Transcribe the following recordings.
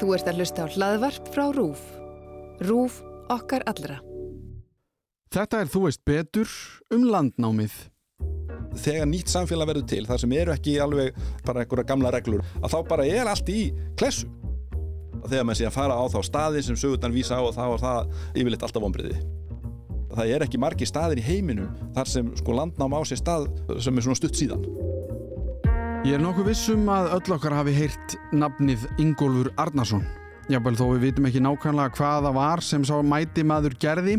Þú ert að hlusta á hlaðvarp frá RÚF. RÚF okkar allra. Þetta er Þú veist betur um landnámið. þegar nýtt samfélag verður til þar sem eru ekki alveg bara einhverja gamla reglur að þá bara er allt í klessu og þegar maður sé að fara á þá staði sem sögurnar vísa á og þá er það yfirleitt alltaf vonbriði það er ekki margi staðir í heiminum þar sem sko landnám á sér stað sem er svona stutt síðan Ég er nokkuð vissum að öll okkar hafi heyrt nafnið Ingólfur Arnarsson. Jábel þó við vitum ekki nákvæmlega hvað það var sem sá mæti maður gerði.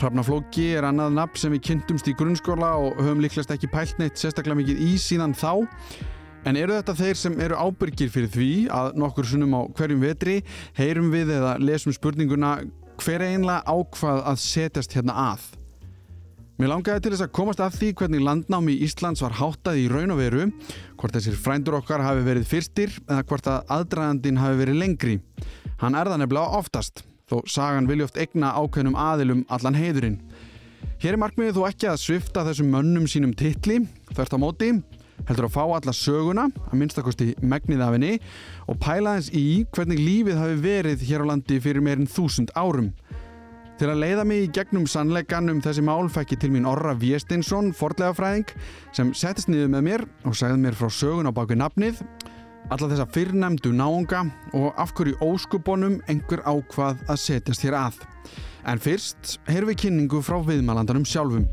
Hrafnaflóki er annað nafn sem við kynntumst í grunnskóla og höfum líklegast ekki pælt neitt sérstaklega mikið í síðan þá. En eru þetta þeir sem eru ábyrgir fyrir því að nokkur sunnum á hverjum vetri heyrum við eða lesum spurninguna hver einlega ákvað að setjast hérna að? Mér langaði til þess að komast að því hvernig landnámi Íslands var háttað í raun og veru, hvort þessir frændur okkar hafi verið fyrstir eða hvort að aðdragandin hafi verið lengri. Hann er það nefnilega oftast, þó sagan vilja oft egna ákveðnum aðilum allan heiðurinn. Hér er markmiðið þó ekki að svifta þessum mönnum sínum titli, þvert á móti, heldur að fá alla söguna, að minnstakosti megnið af henni, og pæla þess í hvernig lífið hafi verið hér á landi fyrir meirinn þúsund árum. Til að leiða mig í gegnum sannleikan um þessi mál fekk ég til mín Orra Viestinsson, fordlegafræðing, sem settist niður með mér og sagði mér frá sögun á baku nafnið, alla þessa fyrrnemdu náunga og af hverju óskuponum einhver ákvað að setjast hér að. En fyrst heyrum við kynningu frá viðmælandanum sjálfum.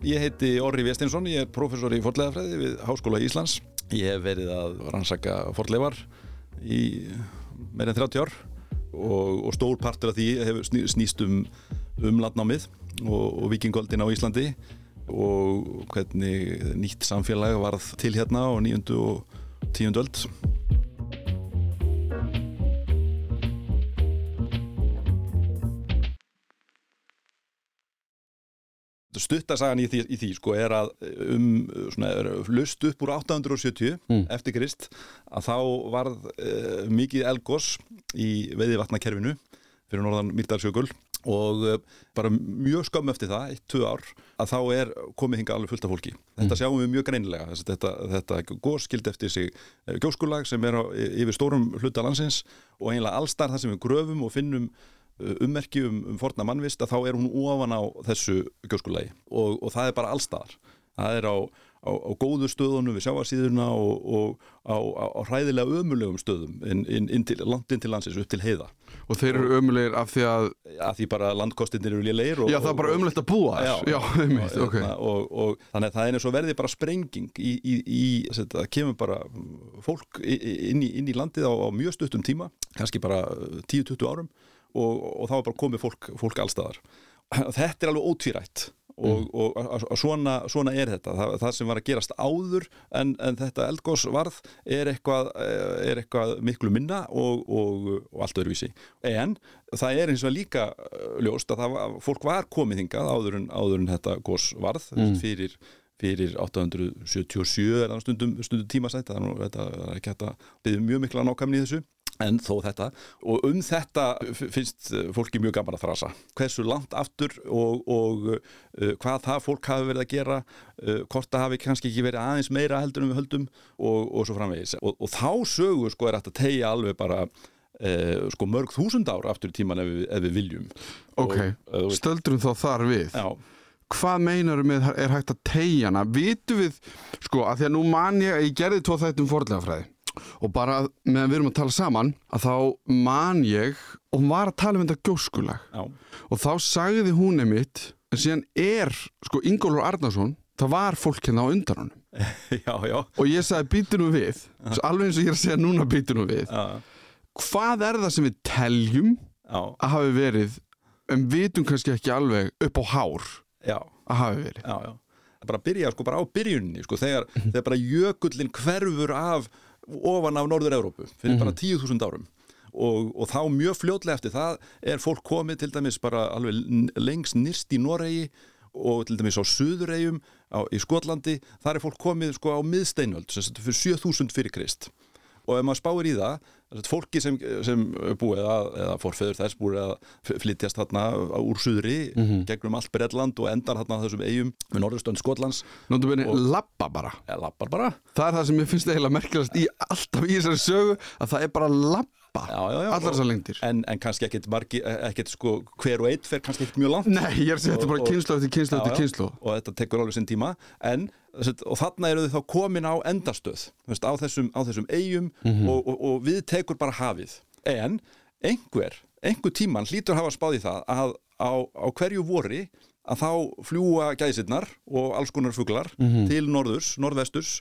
Ég heiti Orri Vestinsson, ég er professor í forleðafræði við Háskóla Íslands ég hef verið að rannsaka forleifar í meira en 30 ár og, og stór partur af því hefur sný, snýst um, um landnámið og, og vikingöldin á Íslandi og hvernig nýtt samfélag varð til hérna á nýjundu og tíundu öld stuttasagan í því, í því sko, er að um svona, er lust upp úr 870 Mm. eftir Krist að þá varð uh, mikið elgos í veiðivatnakerfinu fyrir norðan Mýrdalsjökul og uh, bara mjög skömm eftir það, eitt, tvö ár að þá er komið hinga alveg fullt af fólki þetta sjáum við mjög greinilega Þessi, þetta, þetta gos skildi eftir sig gjóskulag sem er á, yfir stórum hluta landsins og eiginlega allstar það sem við gröfum og finnum ummerki um, um forna mannvist að þá er hún ofan á þessu gjóskulagi. Og, og það er bara allstaðar. Það er á, á, á góðu stöðunum við sjáarsíðuna og, og á, á, á hræðilega ömulegum stöðum inn, inn, inn til, langt inn til landsins upp til heiða. Og þeir eru ömulegir af því að, að því bara landkostinir eru lélegir já það er bara ömulegt að búa Já. Já, einmitt, og, ok. hérna, og, og þannig að það er eins og verði bara sprenging í, í, í þetta kemur bara fólk inn í, inn í landið á, á mjög stuttum tíma kannski bara 10-20 árum og, og þá er bara komið fólk, fólk allstaðar þetta er alveg ótvírætt og, og að- að- að svona, svona er þetta. Það, það sem var að gerast áður en, en þetta eldgós varð er eh, er eitthvað miklu minna og, og, og allt öðruvísi. En það er eins og líka eh, ljóst að það var, fólk var komið hingað áður en, áður en þetta gós varð mm. fyrir fyrir 877 er það stundum, stundum tímasætt. Það er, er ekki hægt að byggja mjög mikla nákvæmni í þessu en þó þetta. Og um þetta finnst eh, fólki mjög gaman að þrasa. Hversu langt aftur og, og uh, hvað það fólk hafi verið að gera uh, hvort það hafi kannski ekki verið aðeins meira heldur en við höldum og, og svo framvegis. Og, og þá sögu sko er að tegja alveg bara uh, sko mörg þúsund ár aftur í tíman ef ef við viljum. Ok, stöldrum þá þar við. já, Hvað meinaru með er hægt að tegja hana? Vitu við, sko, að því að nú man ég, ég gerði tvo þættum fordlegafræði og bara meðan við erum að tala saman að þá man ég og hún var að tala um þetta gjóskulag. Já, og þá sagði hún einmitt en síðan er, sko, Ingólfur Arnarsson það var fólk hérna á undan honum. Já, já, og ég sagði býtu nú við. Alveg eins og ég er að segja núna býtu nú við. Já, hvað er það sem við teljum já, að hafi verið en vitum kannski ekki alveg upp á hár já. að hafi verið? Já, já. Það er bara að byrja sko bara á byrjunni sko, þegar, þegar bara jökullin hverfur af ofan af Norður-Európu fyrir bara 10.000 árum. Og, og þá mjög fljótlega eftir það er fólk komið til dæmis bara alveg lengst nýrst í Noregi og til dæmis á Suðuregjum í Skotlandi, þar er fólk komið sko á miðsteinöld sem sagt fyrir 7000 fyrir Krist og ef maður spáir í það fólki sem, sem búið að, eða fórfeður þess búið að flytjast þarna úr suðri gegnum allt Bretland og endar þarna á þessum eigum með norðustönd Skotlands. Nóttu byrni, Og- labba bara. Eða lappar bara. Það er það sem ég finnst eiginlega merkilegast í alltaf í þessari sögu að það er bara labba já, já, já, allar þessar lengdir. En, en kannski ekkit margi, ekkit sko hver og eitt fer kannski ekkit mjög langt. Nei, ég er að segja þetta bara kynslu eftir kynslu eftir kynslu og þetta tekur alveg sinn tíma. En, og þarna eru þau þá komin á endastöð á, þessum, á þessum eigum og, og, og við tekur bara hafið. En einhver, einhver tíman hlýtur hafa spáð í það að á, á hverju vori að þá fljúa gæðsirnar og alls konar fuglar til norðurs, norðvesturs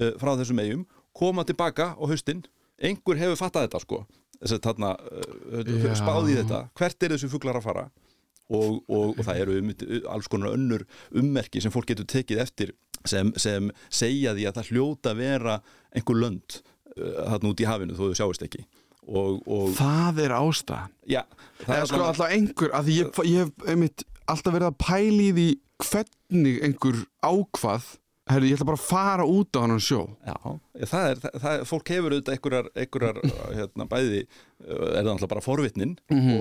uh, frá þessum eigum, koma tilbaka á haustin, einhver hefur fattað þetta sko, þess að þarna uh, spáð í þetta, hvert er þessu fuglar að fara? Og, og, og það eru um, alls konar önnur ummerki sem fólk getur tekið eftir sem, sem segja því að það hljóta vera einhver lönd uh, þarna út í hafinu þó þau sjáist ekki. Og, og Það er ástæðan. Já, það eða er sko alltaf einhver að ég, ég hef einmitt alltaf verið að pæli því hvernig einhver ákvað herri, ég ætla bara að fara út á hann sjó. Já, það er, það, það, fólk hefur auðvitað einhverjar, einhverjar hérna, bæði, uh, er það náttúrulega bara forvitnin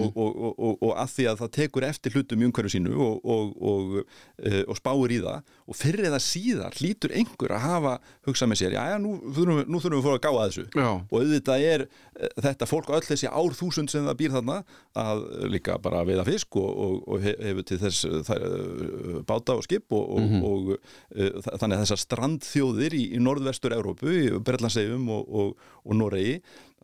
og, og, og, og, og að því að það tekur eftir hlutum í umhverju sínu og, og, og, uh, og spáir í það og fyrir eða síðar hlýtur einhver að hafa hugsað með sér, já, já, nú þurfum þurfum við að fóra að þessu. Já, og auðvitað er uh, þetta fólk öll þessi ár þúsund sem það býr þarna að líka bara veiða fisk og, og, og he- hefur til þess báta og skip og, og, og uh, þa- þannig að þessar strandþjóðir í, í norðvestur Európu, í Berlandsegum og, og, og Noregi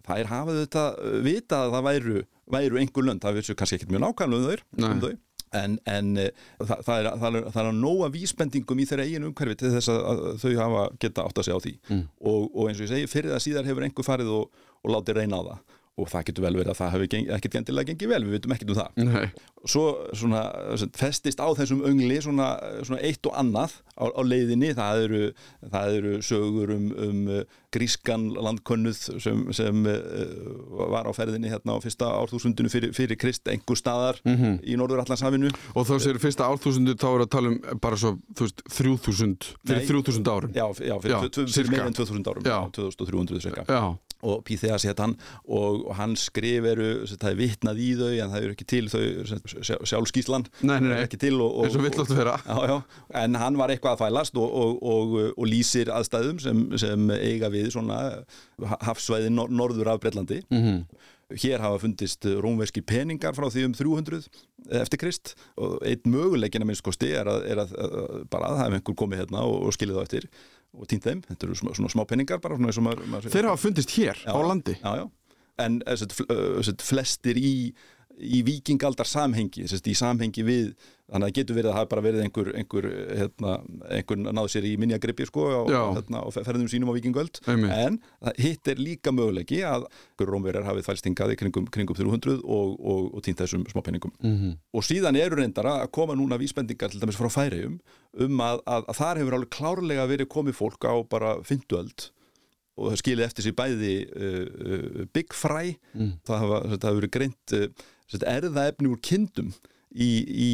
þær hafa þetta uh, vitað að það væru, væru einhver lönd, það vissu kannski ekkert mjög nákvæmlega um um þau. En, en uh, það, það, er, það, er, það er að nóga vísbendingum í þeirra eigin umhverfi til þess að, þau hafa geta átt að segja á því. Og, og eins og ég segi, fyrir það síðar hefur einhver farið og, og látið reyna á það og það getur vel verið að það hefur ekkert gendilega gengið vel, við veitum ekkert um það. Nei. Svo svona, festist á þessum öngli svona, svona eitt og annað á, á leiðinni, það eru, það eru sögur um, um uh, grískan landkönnuð sem, sem uh, var á ferðinni hérna á fyrsta árþúsundinu fyrir, fyrir Krist einhver staðar í Norður Allandshafinu Og þá séu fyrsta árþúsundu þá er að tala um bara svo, þrjúþúsund fyrir þrjúþúsund árum. Já, já, fyrir, fyrir en 2000 árum Já. 2300 cirka Já, og Píþeas hétt hann og, hans skrif eru, það er vitnað í þau en það eru ekki til þau sjálfskíslan Nei, nei, nei. ekki til og, og, og Já, já, en hann var eitthvað að þvælast og, og, og, og lýsir aðstæðum sem, sem eiga við svona hafsvæði nor norður af Breitlandi. Mhm. Hér hafa fundist rómverski peningar frá því um 300 eftir Krist og einn möguleikin að minnst kosti er að, er að, að bara að það hef einhver komið hérna og, og skilið þá eftir og týnt þeim. Þetta eru svona, svona smá peningar bara svona maður Þeir hafa fundist hér á landi Já, já. En eh, fl- eh, sem sagt, flestir í, í vikingaldar samhengi, í samhengi við, þannig að það getur verið að það bara verið einhver, einhver, hérna, einhver náð sér í minjagrippi sko á, Já. hérna, á ferðum sínum á vikingöld. En hitt er líka möguleiki að rómverjar hafið í kringum, kringum 300 og, og, og týnt þessum smápenningum. mm -hmm. Og síðan eru reyndara að koma núna vísbendingar til dæmis frá Færeyjum um að, að, að þar hefur alveg klárlega verið komið fólk á bara fynduöld og það skilið eftir sig bæði uh, uh, Big Fry Mm. það hafa verið greint uh, erðaefni úr kindum í, í,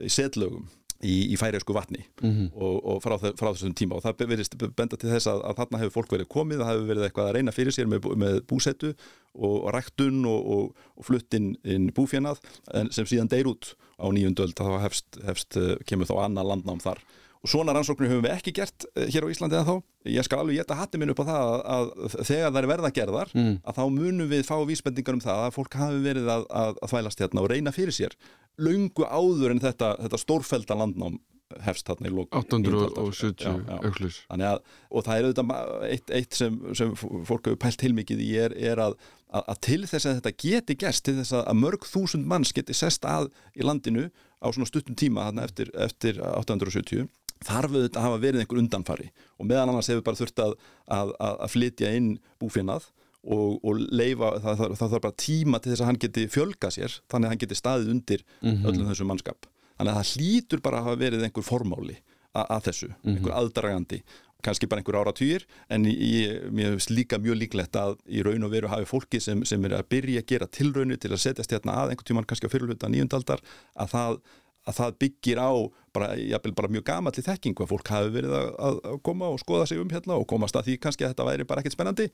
í setlögum í, í færiðsku vatni Mhm. og, og frá, frá þessum tíma og það verðist benda til þess að, að þarna hefur fólk verið komið, það hefur verið eitthvað að reyna fyrir sér með, með búsetu og, og ræktun og, og, og fluttin inn búfjönað en sem síðan deyr út á nýjundöld þá hefst, hefst uh, kemur þá annað landnám þar og svona rannsóknir höfum við ekki gert uh, hér á Íslandi en þá ég skal alveg geta hatti minn upp á það að, að þegar það er verða gerðar Mm. að þá munum við fá vísbendingar um það að fólk hafi verið að, að, að þvælast hérna og reyna fyrir sér löngu áður en þetta, þetta stórfælda landnám hefst þarna í lók 870 Já, já. auklis Þannig að, og það er auðvitað eitt, eitt sem, sem fólk hefur pælt heilmikið í er, er að, að, að til þess að þetta geti gerst, til þess að, að mörg þúsund manns geti sest að í landinu á svona stuttum tíma eftir, eftir 870 þarf auðvitað að hafa verið einhver undanfari. Og meðan annars hefur bara þurft að, að, að, að flytja inn búfinnað og, og leifa, það, það, það þarf bara tíma til þess að hann geti fjölga sér þannig að hann geti staðið undir öllum þessum mannskap. Þannig að það hlýtur bara að hafa verið einhver formáli að, að þessu, einhver aðdragandi kannski bara einhver áratýr en mér finnst líka mjög líklegt að í raun og veru hafi fólki sem, sem er að byrja að gera tilraunir til að setjast hérna að einhvern tímann kannski á fyrirluta nýjundaldar að það að það byggir á bara, bara mjög gamalli þekkingu að fólk hafi verið að, að, koma og skoða sig um hérna og komast að því kannski að þetta væri bara ekkert spennandi.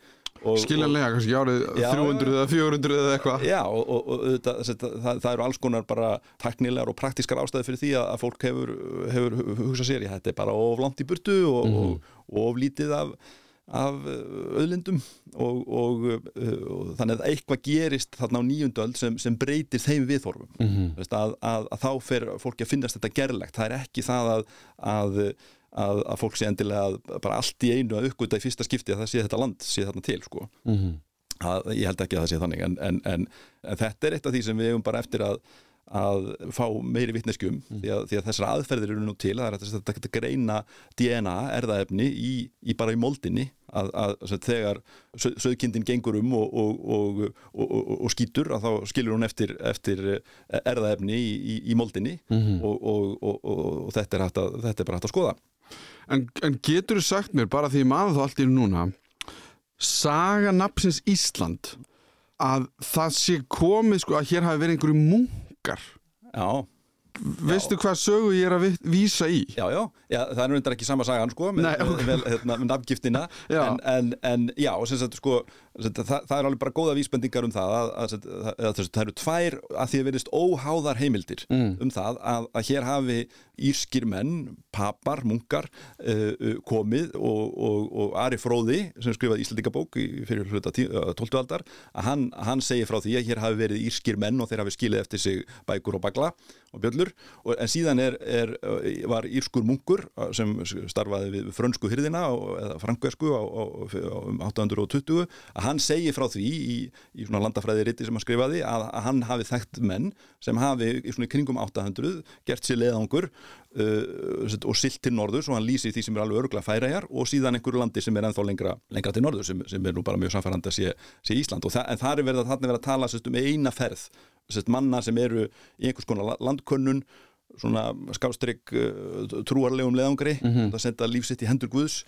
Og, Skiljanlega, kannski árið Já, 300 eða 400 eða eitthvað. Já, og, og, og það, það, það eru alls konar bara teknilegar og praktískar ástæði fyrir því að, að fólk hefur, hefur hugsað sér, þetta er bara of langt í burtu og, og, og of lítið af af auðlindum og, og, og þannig að eitthvað gerist þarna á nýjundöld sem, sem breytir þeim viðhorfum Mhm. Veist, að, að, að þá fer fólki að finnast þetta gerlegt, það er ekki það að, að Að, að fólk sé endilega bara allt í einu að uppgöta í fyrsta skipti að það sé þetta land sé þarna til sko Mhm. að, ég held ekki að það sé þannig en, en, en, en þetta er eitt af því sem við hefum bara eftir að, að fá meiri vittneskjum því, að, því að þessar aðferðir eru nú til það er að þetta greina DNA erðaefni í, í bara í moldinni að, að, að þegar sauðkindin gengur um og, og, og, og, og skýtur að þá skilur hún eftir, eftir erðaefni í, í, í moldinni og, og þetta, er að, þetta er bara hægt að skoða. En, en getur þú sagt mér, bara því maður þá allt í núna Saga nafnsins Ísland að það sé komið sko að hér hafi verið einhverju munkar Já, Veistu hvað sögu ég er að vísa í? Já, já, já, það er reyndar ekki sama sagan sko, með, Nei, ok. með, hérna, með nafngiftina en, en, en já, sem sagt, sko, sagt, það, það er alveg bara góða vísbendingar um það að, að, að, að, að það eru tvær að því að verðist óháðar heimildir Mm. um það að, að hér hafi írskir menn, papar, munkar uh, komið og, og, og Ari Fróði sem skrifaði Íslandingabók fyrir hluta tí- uh, 12. aldar að hann, hann segir frá því að hér hafi verið írskir menn og þeir hafi skilið eftir sig bækur og bagla og bjöllur og, en síðan er, er, uh, var írskur munkur uh, sem starfaði við frönsku hyrðina eða frankversku á, á, á um 820 að hann segir frá því í, í svona landafræði riti sem hann skrifaði að, að hann hafi þekkt menn sem hafi í svona kringum 800 gert sér leiðangur uh, og silt til norður svo hann lýsi því sem er alveg öruglega færajar og síðan einhverju landi sem er ennþá lengra, lengra til norður sem, sem er nú bara mjög samfærandi að sé, sé Ísland. Og það, en það er verið að þarna er verið að tala sérst, um eina ferð sérst, manna sem eru í einhvers konar la- landkönnun svona skástrygg uh, trúarlegum leðangri það senda lífsitt í hendur Guðs.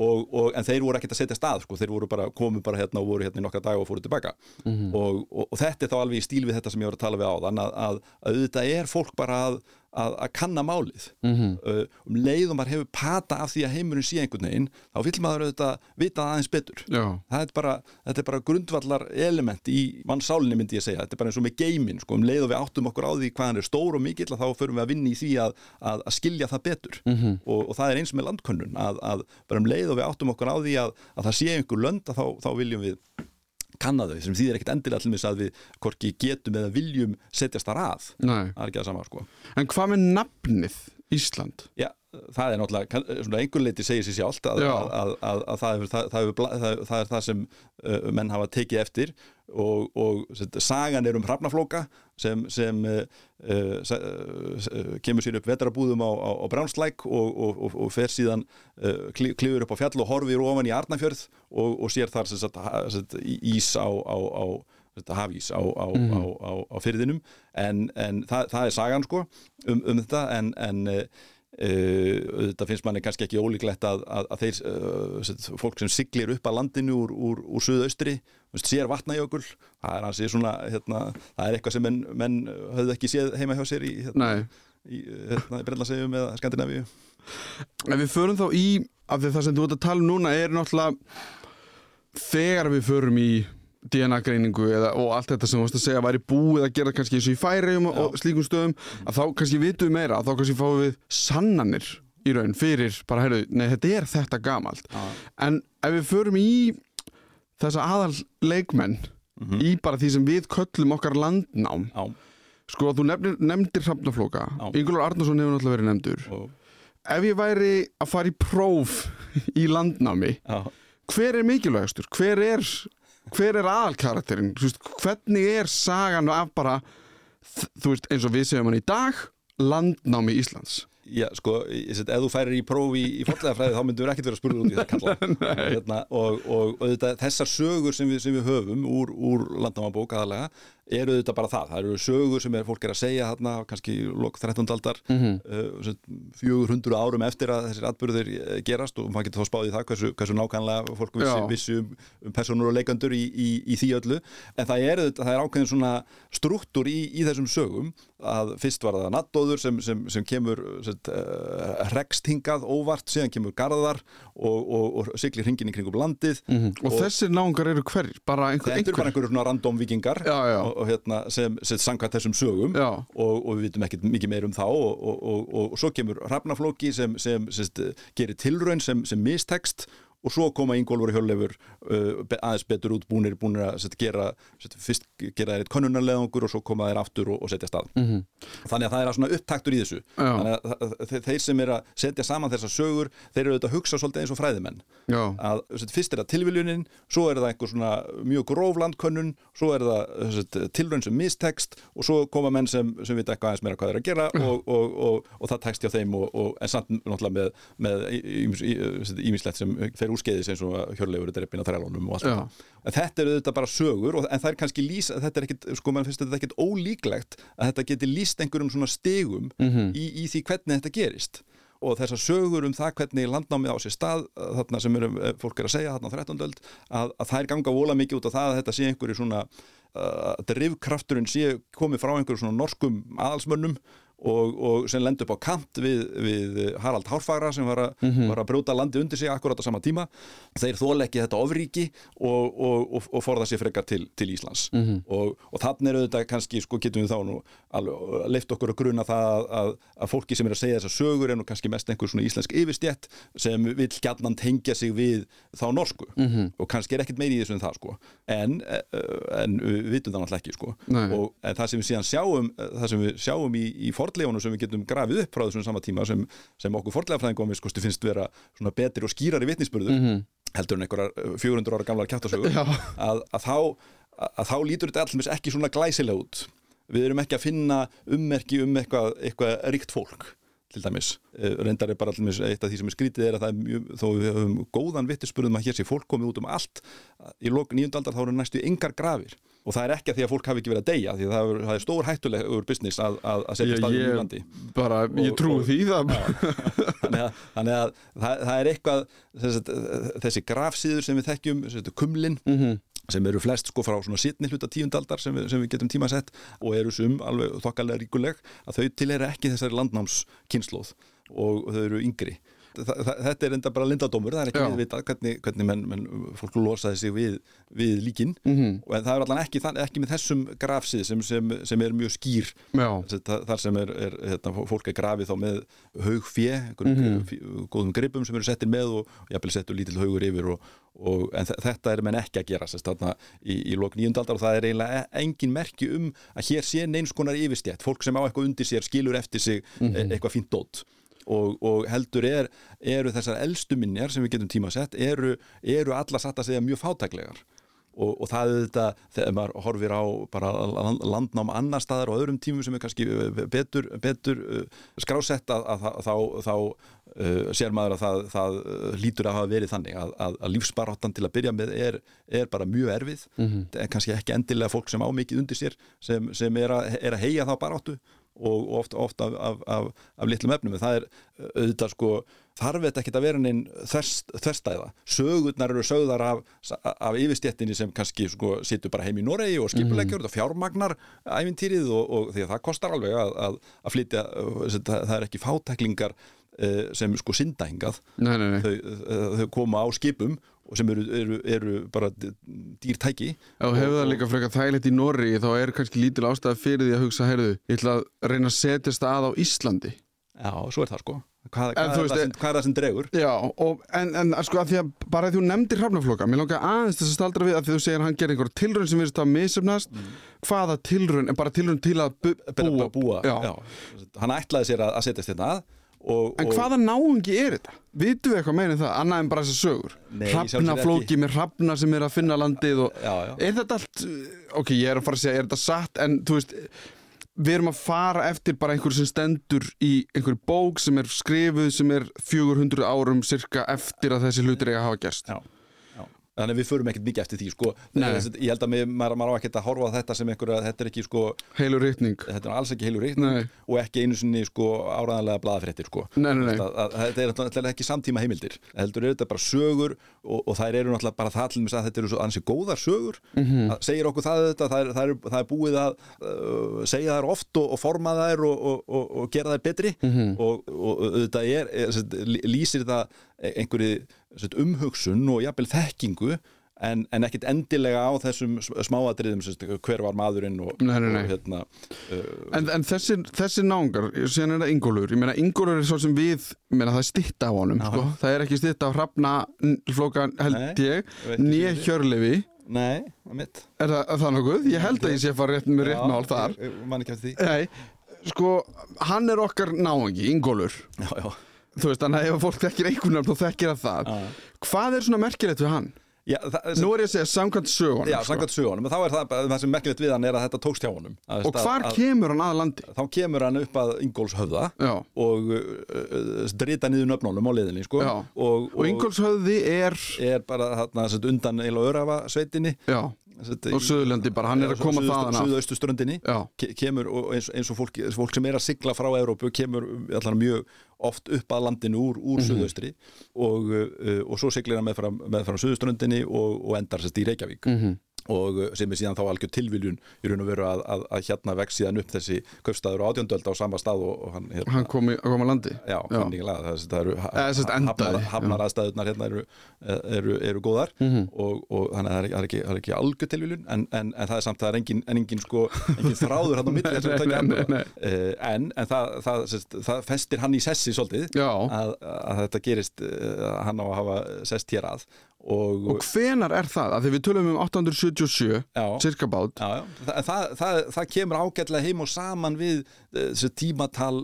Og, og, en þeir voru ekkert að setja stað sko. þeir voru bara, komu bara hérna og voru hérna í nokkra dag og fóru tilbaka. Og, og, og þetta er þá alveg í stíl við þetta sem ég var að tala við á þannig að, að, að auðvitað er fólk bara að, að, að kanna málið. Uh, um leið og maður hefur pata af því að heimurinn sé einhvern veginn þá vill maður auðvitað vita aðeins betur. Er bara, þetta er bara grundvallar element í mannsálinni myndi ég segja. Þetta er bara eins og með geimin, sko, um leið og við áttum okkur á því hvað hann er stór og mikill þá förum við að vinna í því að, að, að skilja það betur. -hmm. og, og það er eins með landkönnun að, að bara um leið og við áttum okkur á því að, að það sé einhver lönd þá, þá viljum við kanna þau, sem þýðir ekkert endilega þess að við hvorki getum eða viljum setjast þar að, Nei. það er ekki það sama sko En hvað með nafnið Ísland? Já, það er náttúrulega, kann- svona einhver leiti segir sér sjálft að, að, að, að, að það, hefur, það, það, það, það er það sem uh, menn hafa tekið eftir og, og set, sagan er um hrafnaflóka sem, sem uh, uh, kemur sér upp vetrabúðum á, á, á Brjánslæk og, og, og, og fer síðan uh, kli- klifur upp á fjall og horfir ofan í Arnafjörð og, og sér þar sem sagt, ha- sem sagt, ís á, á, hafís á, á, á, á, á fyrðinum en, en það, það er sagan sko um, um þetta. En, en uh, Uh, þetta finnst manni kannski ekki ólíklegt að, að, að þeir, uh, fólk sem siglir upp að landinu úr, úr, úr suðaustri sér vatnajökul það er, svona, hérna, það er eitthvað sem menn, menn höfðu ekki séð heima hjá sér í, hérna, í, hérna, í Brellasegjum eða Skandinavíu. En við förum þá í, af því það sem þú ert að tala um núna er náttúrulega þegar við förum í DNA-greiningu eða, og allt þetta sem þú varst að segja væri búið að gera kannski eins og í færiðum og, slíkum stöðum að þá kannski vitum við meira, að þá kannski fáum við sannanir í raun fyrir bara, heyrðu, nei, þetta er þetta gamalt Já. en ef við förum í þessa aðal leikmenn í bara því sem við köllum okkar landnám Já, sko, þú nefnir, nefndir Hrafnaflóka Já. Ingólfur Arnarsson hefur náttúrulega verið nefndur og, ef ég væri að fara í próf í landnámi já, hver er mikilvægastur? Hver er, hver er aðalkarakterinn? Hvernig er sagan af bara þú veist, eins og við segjum hann í dag landnámi Íslands? Já, sko, ef þú færir í prófi í, í fólklegafræði þá myndur við ekkert vera spurður út í það kalla. Hérna, og, og, og þetta, þessar sögur sem við, sem við höfum úr, úr landnámabók aðalega eru þetta bara það, það eru sögur sem er, fólk er að segja þarna, kannski í lok 13. aldar Mhm. uh, 400 árum eftir að þessir atbyrðir eh, gerast og maður getur þá spáðið það hversu, hversu nákvæmlega fólk vissi, vissi um, um personur og leikandur í, í, í því öllu en það er, auðvitað- það er ákveðin svona struktúr í, í þessum sögum að fyrst var það nattóður sem, sem, sem kemur uh, rekst hingað óvart, síðan kemur garðar og, og, og siglir hringin í kringum landið Og, þessir náungar eru hverjir? Bara einhver, Þetta eru bara einhverjum svona random vikingar Já, já. Og, og hérna, sem, sem samkvæmt þessum sögum og, og við vitum ekkert mikið meir um þá og, og, og, og svo kemur Hrafnaflóki sem, sem, sem gerir tilraun sem, sem mistekst og svo koma Ingólfur Hjörleifur uh, aðeins betur út búnir, búnir að set, gera set, fyrst gera þeir eitt könnunarleðangur og svo koma þeir aftur og, og setja stað. Mm -hmm. þannig að það er svona upptaktur í þessu. Já. þannig að þeir sem er að setja saman þessar sögur þeir eru auðvitað að hugsa svolítið eins og fræðimenn. Já, að set, fyrst er það tilviljunin svo er það einhver svona mjög gróf landkönnun svo er það tilraun sem mistekst og svo koma menn sem, sem vita eitthvað aðeins meira hvað þeir að gera og, og, og, það tekst hjá þeim en samt náttúrulega með, með ímislegt sem fer úrskeiðis eins og að hjörleifur er dreppin á þrælunum og allt þetta. En þetta eru þetta bara sögur og, en það er kannski lýs þetta er ekkit, sko mann finnst þetta ekkit ólíklegt að þetta geti lýst einhverjum svona stigum í, í því hvernig þetta gerist. Og þessar sögur um það hvernig landnámið á sér stað þarna sem eru, eh, fólk er að segja þarna á 13. öld að, að það er ganga vola mikið út af það að þetta sé einhverju svona uh, drifkrafturinn sé komið frá einhverju svona norskum aðalsmönnum og, og sem lendi upp á kant við, við Harald Hárfagra sem var, a, var að brjóta landi undir sig akkurat á sama tíma. Þeir þóla ekki þetta ofríki og, og, og, forða sér frekar til, til Íslands. Og, og þannig er auðvitað kannski sko getum við þá nú alveg leift okkur að gruna það að, að, að fólki sem er að segja þessar sögur nú kannski mest einhver svona íslensk yfirstjett sem vill gjarnan tengja sig við þá norsku. Og kannski er ekkert meiri í þessu en það sko. En, eh, en við vitum það náttúrulega ekki sko. En það sem við síðan sjáum eh, það sem við sjáum í, í fornleifunum sem við getum grafið upp frá þessum sama tíma sem, sem okkur skoðstu finnst vera svona betri og skýrari vitnisspurður heldur en einhverjar eh, 400 ára gamlar kjáttasögur Já. að, að, þá, að þá lítur þetta allmis ekki svona glæsilega út. Við erum ekki að finna ummerki um eitthvað, eitthvað ríkt fólk til dæmis, Eh, reyndar er bara allmis eitt af því sem er skrítið er að það er mjög, þó við höfum góðan vittisspurðum að hér sé fólk komið út um allt í lok nýjundaldar þá eru næstu yngar grafir og það er ekki að því að fólk hafi ekki verið að deyja því að það er, það er stór hættulegur business að, að, að setja ég, staðið í ég, landi bara, ég og- því það. Þannig að, þannig að það, það er eitthvað þessi, þessi grafsíður sem við þekkjum þessi, kumlin Mhm. sem eru flest sko frá svona sitni hluta tíundaldar sem, við- sem við getum tímasett og eru sum alveg þokkalega ríkuleg að þau til er ekki þessari landnámskynnslóð og þau eru yngri þetta er enda bara lindadómur, það er ekki Já. við vita hvernig, hvernig menn, menn, fólk losaði sig við, við líkin. Mhm. og en það er allan ekki, ekki með þessum grafsið sem, sem, sem er mjög skýr. Já, Þa- þar sem er, er hérna, fólk er grafið þá með haug fjö, einhverjum mm góðum gripum sem eru settir með og jafnvel settur lítill haugur yfir og, og, en þe- þetta er menn ekki að gera sérst, þarna, í, í lok nýjundaldar og það er eiginlega e- engin merki um að hér sé neins konar yfirstjætt, fólk sem á eitthvað undir sér skilur eftir sig e eitthvað fínt dót og, og heldur er, eru þessar elstu minjar sem við getum tímasett eru, eru alla satt að segja mjög fátæklegar. Og, og það er þetta þegar maður horfir á bara land- landnám annar staðar og öðrum tímum sem er kannski uh, betur, betur uh, skrásett að, að, að, þá, þá uh, sér maður að það, það lítur að hafa verið þannig að, lífsbaráttan til að byrja með er, er bara mjög erfið. Það er kannski ekki endilega fólk sem á mikið undir sér sem, sem er, að, er að heia þá baráttu og, ofta, ofta af, af, af, af litlum efnum. Það er uh, auðvitað sko þarf þetta ekki að vera neinn þverst, þverstæða. Sögurnar eru sögðar af, af yfirstjettinni sem kannski sko, situr bara heim í Noregi og skipuleggjur mm. og fjármagnar æfintýrið og, og því að það kostar alveg að, að, að flytja uh, það, er ekki fátæklingar uh, sem sko synda hingað. Nei, nei, nei. Þau, þau koma á skipum og sem eru, eru, eru bara dýrtæki þú hefur það líka frekar þægilegt í Norri þá er kannski lítil ástæða fyrir því að hugsa heyrðu, ég ætla að reyna að setjast að á Íslandi Já, svo er það sko Hvað, En hvað, er, það sem, hvað er það sem dregur? Já, og, en, en sko að því að bara að þú nefndir hrafnafloka, mér langar aðeins þess að staldra við að því þú segir að hann gerir einhver tilraun sem virðist að misöfnast, hvaða tilraun, en bara tilraun til að Búa, búa, Já. já. Hann ætlaði sér að, að setjast hérna að og, En hvaða náungi er þetta? Vitum við eitthvað meira en það, annað en bara sögur? Í sjálfu sér Hrafnaflóki með hrafna sem er að finna landið og Já, já. er þetta allt, ok, ég er að fara að segja, er þetta satt, en þú veist, við erum að fara eftir bara einhverju sem stendur í einhverju bók sem er skrifuð sem er 400 árum cirka eftir að þessi hlutir eiga að hafa. Já, já. Þannig að við förum ekkert mikið eftir því sko. Þess- ég held að mig, maður, maður á ekkert að horfa þetta sem einhverja, þetta er ekki sko, Heilur rítning þetta er alls ekki heilur Nei. og ekki einu sinni sko, áræðanlega blaðafréttir sko. Nei, nei, nei. Að, að, þetta er ekki samtíma heimildir heldur er þetta bara sögur og, og þær eru náttúrulega bara það til þess að þetta eru svo ansi góðar sögur Mhm. -hmm. segir okkur það þetta, það er, það er, það er búið að uh, segja þær oft og, og forma þær og, og, og, og gera þær betri Mhm. -hmm. og, og þetta lý- lýsir það einhverju umhugsun og jafnvel þekkingu en, en ekkit endilega á þessum s- smáatriðum sem sagt, hver var maðurinn og, Nei, nei, nei. og hérna uh, En, en þessir, þessir náungar, síðan er það Ingólfur Ég meina, Ingólfur er svo sem við meina, Það er stitta á honum, sko. Það er ekki stitta á hrafna flóka held ég ekki Nýja hjörlefi. Nei, það mitt. Er það, það nokkuð? Ég held að ég sé að fara rétt með rétt mál þar. ég, ég man ekki eftir því. Nei, sko, hann er okkar náungi, Ingólfur. Já, já. Þú veist, þannig að ef fólk þekkir einhvern veginn þá þekkir það það. Hvað er svona merkilegt við hann? Já, það, Nú er ég að segja samkvæmt sögunum já, sko. samkvæmt sögunum, en þá er það, það sem merkilegt við hann er að þetta tókst hjá honum að, Og hvar að, kemur hann að landi? þá kemur hann upp að Ingóls höfða Já, og uh, uh, drita niður nöfnunum á liðinni sko. já og, Og Ingólfshöfði er er bara þarna, undan eila örafa sveitinni Já, og Suðurlandi bara, hann er að koma þaðan af Suðaustu ströndinni Já, ke- kemur eins, eins og fólk, fólk sem er að sigla frá Evrópu kemur allan mjög oft upp að landinu úr, úr Mhm. suðaustri og, uh, og svo siglir hann meðfram, meðfram suðuströndinni og, og endar sérst í Reykjavík Mhm. Og uh, sem er síðan þá algjör tilviljun í raun og veru að, að, að hérna vex síðan upp þessi kaupstaður á átjöndöld á sama stað og, og hann hérna, hann kom, í, kom að landi. Já, fannilega, það, það eru endaði, hafnar, hafnar aðstæðunar hérna eru, eru, eru góðar Mhm. og, og þannig að það er, er ekki, er ekki algjör tilviljun en, en, en það er samt það er engin, en engin, sko, engin þráður hann á nei, Eh, en, en það, það, það festir hann í sessi svolítið Já, að, að þetta gerist hann á að hafa sest hér að og, og hvenar er það? Að því við tölum um 877, já, cirka bát Já, já. Það, það, það, það kemur ágætlega heim og saman við uh, þessi tímatal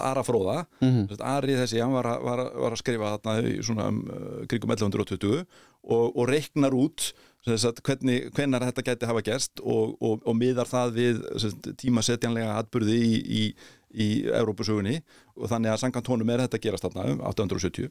Ara Fróða Mhm. þessi, Ari þessi, hann var, var, var að skrifa þarna í svona um, uh, kringum 1120 og, og reiknar út að hvernig, hvenar þetta gæti hafa gerst og, og, og miðar það við þess, tímasetjanlega atburði í, í, í Evrópusögunni og þannig að samkvæmt honum er þetta að gerast þarna um 870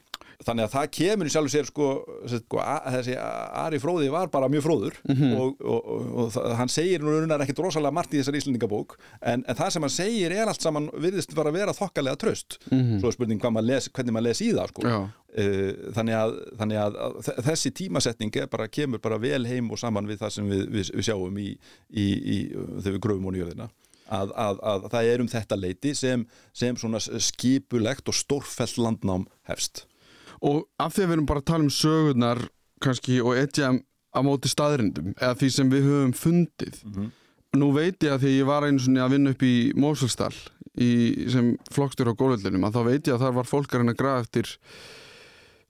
þannig að það kemur í sjálfu sér sko, sko þessi Ari Fróði var bara mjög fróður og, og, og, og það, hann segir nú raunar ekkit rosalega margt í þessar Íslendingabók en, en það sem hann segir er allt saman virðist bara að vera þokkalega tröst svo er spurning hvað maður les, hvernig maður les í það sko. Já, Eh, þannig, að, þannig að, að þe- þessi tímasetning bara, kemur bara vel heim og saman við það sem við, við, við sjáum í, í, í, þegar við gröfum og nýjörðina að, að, að það er um þetta leiti sem, sem svona skipulegt og stórfælt landnám hefst. Og af því að við erum bara að tala um sögurnar kannski og etja á móti staðrindum eða því sem við höfum fundið nú veit ég að því ég var einu svona að vinna upp í Mósulstall í, sem flokkstur á gólöldinum að þá veit ég að þar var fólk að grafa eftir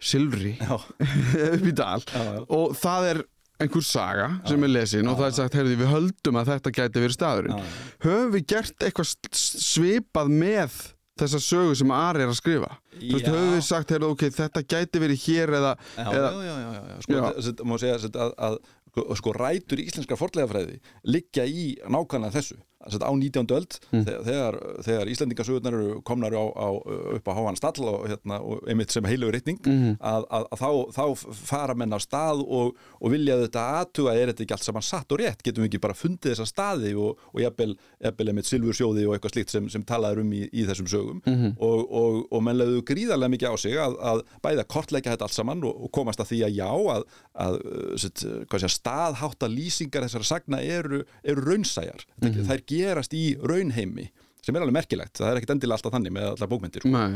silfri Já, upp í dal. Já, já. og það er einhver saga sem er lesin og það er sagt, heyrði, við höldum að þetta gæti verið staðurinn. Höfum við gert eitthvað svipað með þessa sögu sem Ari er að skrifa? Þú veist, höfum við sagt, heyrðu, ok, þetta gæti verið hér eða, já, eða já, já, já, já. Sko, má segja þetta, að, að sko, rætur íslenskar forlegafræði liggja í nákvæmlega þessu á 19. öld Mm. þegar, þegar Íslandingasögurnar eru komnar á, á, upp á háan stall og, hérna, og einmitt sem heilugur reitning Mhm. að, að, að þá, þá fara menn á stað og, og vilja þetta aðtuga er þetta ekki allt saman satt og rétt getum við ekki bara fundið þessa staði og, og jafnvel, einmitt silfursjóði og eitthvað slíkt sem, sem talaður um í, í þessum sögum Mhm. og, og, og menn lögðu gríðarlega mikið á sig að, að bæða kortleika þetta allt saman og komast að því að já að, að uh, uh, sé, staðhátta lýsingar þessara sagna eru, eru raunsæjar. Mm þær gerast í raunheimi sem er alveg merkilegt, það er ekkit endilega alltaf þannig með allar bókmyndir sko. Nei,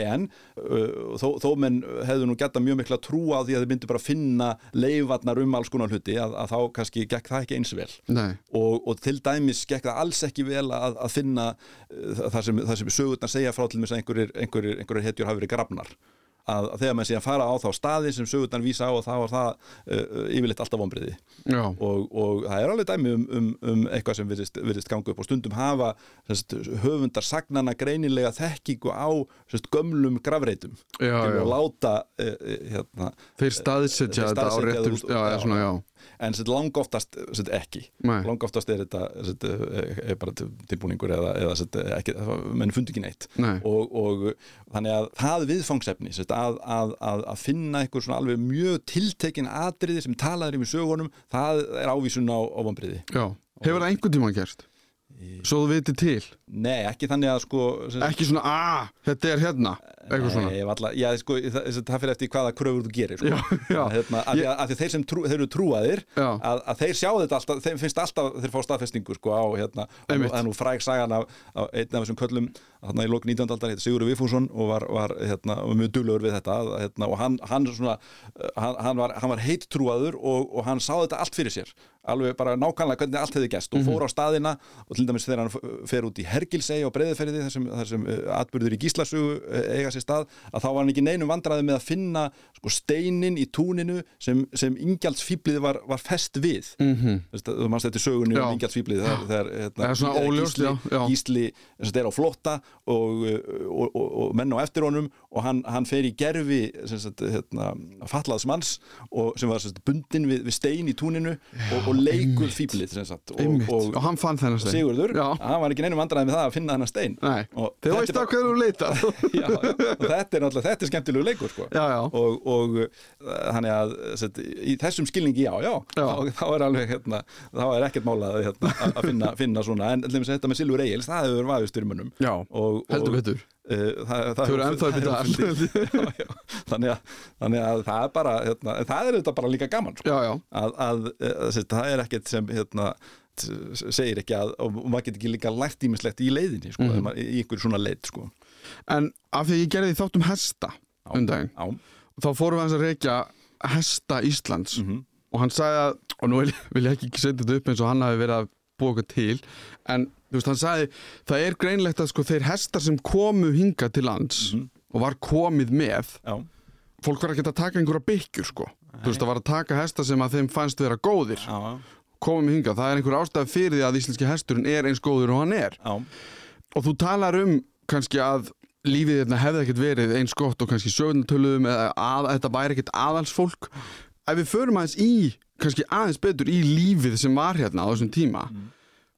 en uh, þó, þó menn hefðu nú geta mjög mikla trú á því að þið myndu bara finna leifarnar um alls konar hluti að, að þá kannski gekk það ekki eins vel. Og, og til dæmis gekk það alls ekki vel að, að finna uh, það sem, sem sögurnar segja frá til þess að einhverjir, einhverjir, einhverjir hetjur hafi verið grafnar að, þegar maður sé að fara á þá staði sem sögurnar vísa á og þá var það uh, yfirleitt alltaf vonbriði og, og það er alveg dæmi um, um, um eitthvað sem virðist, ganga upp og stundum hafa sest, höfundar sagnana greinilega þekkingu á sest, gömlum grafreitum. Já, já. láta uh, hérna, Þeir staðsetja þetta á réttum það en set, lang oftast set, ekki Nei. lang oftast er þetta set, er bara til- tilbúningur eða, eða set, ekki, menn fundi ekki neitt Nei. og, og þannig að það viðfangsefni að, að, að, að finna einhver svona alveg mjög tiltekin atriði sem talaður um í sögunum það er ávísun á, vombriði Já, hefur það einhvern tímann gerst? Svo þú veitir til Nei, ekki þannig að sko sem, Ekki svona, að, þetta er hérna Eitthvað svona Nei, ég alla, já, sko, það, það fyrir eftir hvaða kröfur þú gerir sko. Já, já. Hérna, af, að, af því þeir sem trú, þeir eru trúaðir að, að þeir sjá þetta alltaf, þeim finnst alltaf þeir fá staðfestingu sko á hérna, það er nú fræg sagan af, af einn af þessum köllum þarna í lók 19. aldar, Sigurður Viffússon og var, var, hérna, mjög duglegur við þetta hérna, og hann, hann, svona, uh, hann, hann var, var heitt trúaður og, og hann sá þetta allt fyrir sér alveg bara nákvæmlega hvernig allt hefði gæst og fór á staðina og til dæmis þegar hann fer út í Hergilsey og Breiðferði þar sem, þar sem uh, atbyrður í Gíslasugu uh, eiga sér stað að þá var hann ekki neinum vandræði með að finna sko, steinin í túninu sem, sem ingjaldsfýblið var, var fest við. Mm -hmm. þú mannst þetta í sögunni Já. um ingjaldsfýblið þegar, þegar hérna, Það er svona óljóst, Gísli, er á flótta og, og, og, og menn á eftir honum og hann, hann fer í gerfi hérna, fallaðs manns og, sem var sagt, bundin við, við stein í túninu og, og leikur fýblið og, Einmitt, og, og hann fann þennan stein. Sigurður, hann var ekki neinum vandræði með það að finna þennan stein. Nei, þetta veist er að hverju leita já, já, og þetta er náttúrulega þetta er skemmtilegu leikur sko. Já, já, og, og uh, þannig að set, í þessum skilningi já, já, Já. Þá, þá er alveg hérna, þá er ekkert málað hérna, að finna, finna svona, en allir þetta með Silfur Egils það hefur mönnum já, og, heldur betur þannig, að, það er bara hérna, en það er þetta bara líka gaman sko. Að, að, að set, það er ekkert sem hérna, segir ekki að og maður getur ekki líka lært ímislegt í leiðinni sko, mm. í einhverju svona leið sko. En af því að ég gerði þáttum hesta Já. um daginn, á, þá fórum við hans að reykja hesta Íslands. Mhm, og hann sagði að, og nú vil, vil ég ekki setja þetta upp eins og hann hafi verið að búa okkur til en þú veist, hann sagði það er greinlegt að sko þeir hestar sem komu hinga til lands Mhm. og var komið með já, fólk var ekki að taka einhverja byggjur sko. Þú veist, það var að taka hesta sem að þeim fannst vera góðir. Já, komið hinga, það er einhver ástæð fyrir því að íslenski hesturinn er eins góður og hann er. Já, og þú talar um kannski að lífið hérna hefði ekkert verið eins gott og kannski sögnatöluðum eða að, þetta væri ekkert aðalsfólk ef við förum aðeins í kannski aðeins betur í lífið sem var hérna á þessum tíma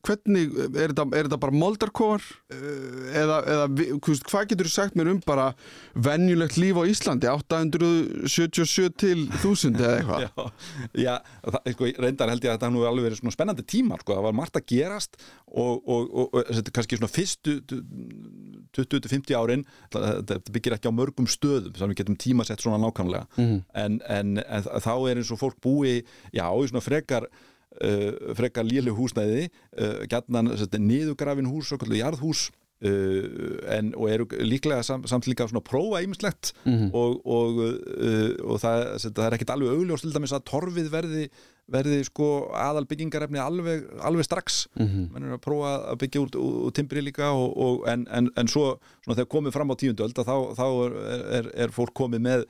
hvernig, er þetta, er þetta bara moldarkóar eða, eða veist, hvað getur þú sagt mér um bara venjulegt líf á Íslandi 877 til 1000 eða eitthvað já, já sko, reyndar held ég að þetta nú alveg verið svona spennandi tímar sko, það var margt að gerast og, og, og, og er kannski svona fyrstu 20-50 árin þetta byggir ekki á mörgum stöðum sem við getum tímasett svona nákvæmlega Mhm. en, en, en þá er eins og fólk búi já, í svona frekar uh, frekar léleg húsnæði uh, gætnan niðugrafin hús, kallu jarðhús Uh, en, og eru líklega sam, samt líka svona að prófa ýmislegt Mhm. og, og, uh, og það, það er ekkit alveg augljóst til dæmis að torfið verði, verði sko aðal byggingarefni alveg, alveg strax Mhm. menn er að prófa að byggja úr, úr, timbri líka og, og, en, en, en svo svona, þegar komið fram á tíundöld þá, þá er, er, er fólk komið með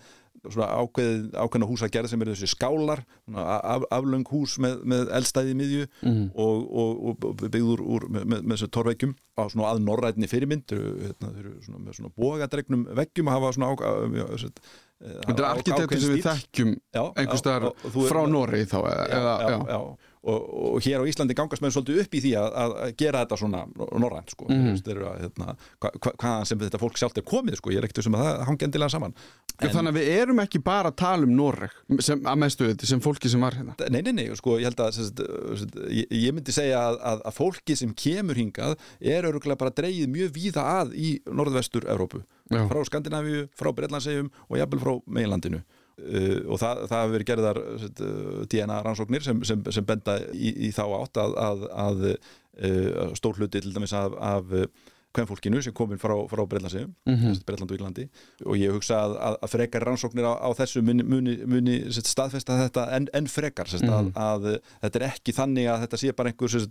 svona ákveð, ákveðna húsagerð sem eru þessi skálar af, aflöng hús með, með eldstæði í miðju Mhm. og, og, og byggður úr með, með, með þessu torveikjum á svona að norrætni fyrirmynd hérna, með svona bogadregnum veggjum að hafa svona á, á, á, Þetta er arkitektur sem við þekkjum einhvers staðar frá Noregi þá eða, já, eða, já, já. Og, og hér á Íslandi gangast með svolítið upp í því að, að gera þetta svona norrænt sko. Mm. að hérna, hva, hva, hvaðan sem þetta fólk sjálft er komið sko. ég er ekkert sem að það hangi endilega saman En, Þannig að við erum ekki bara að tala um Noreg sem, að mestu þetta, sem fólki sem var hérna Nei, nei, nei, sko, ég held að sagt, ég, ég myndi segja að, að, að fólki sem kemur hingað er öruglega bara dreigið mjög víða að í norðvestur Evrópu, Já. frá Skandinavíu frá Breitlandsegjum og jafnvel frá meginlandinu uh, og það, það hefur verið gerðar uh, DNA rannsóknir sem, sem, sem benda í, í þá átt að, að, að uh, stór hluti til dæmis af, af kvennfólkinu sem komin frá, frá Breitlandsegjum mm -hmm. Breitland og Írlandi og ég hugsa að, að, að frekar rannsóknir á, á þessu muni, muni, muni staðfesta þetta en, en frekar sett, Mhm. að, að þetta er ekki þannig að þetta sé bara einhver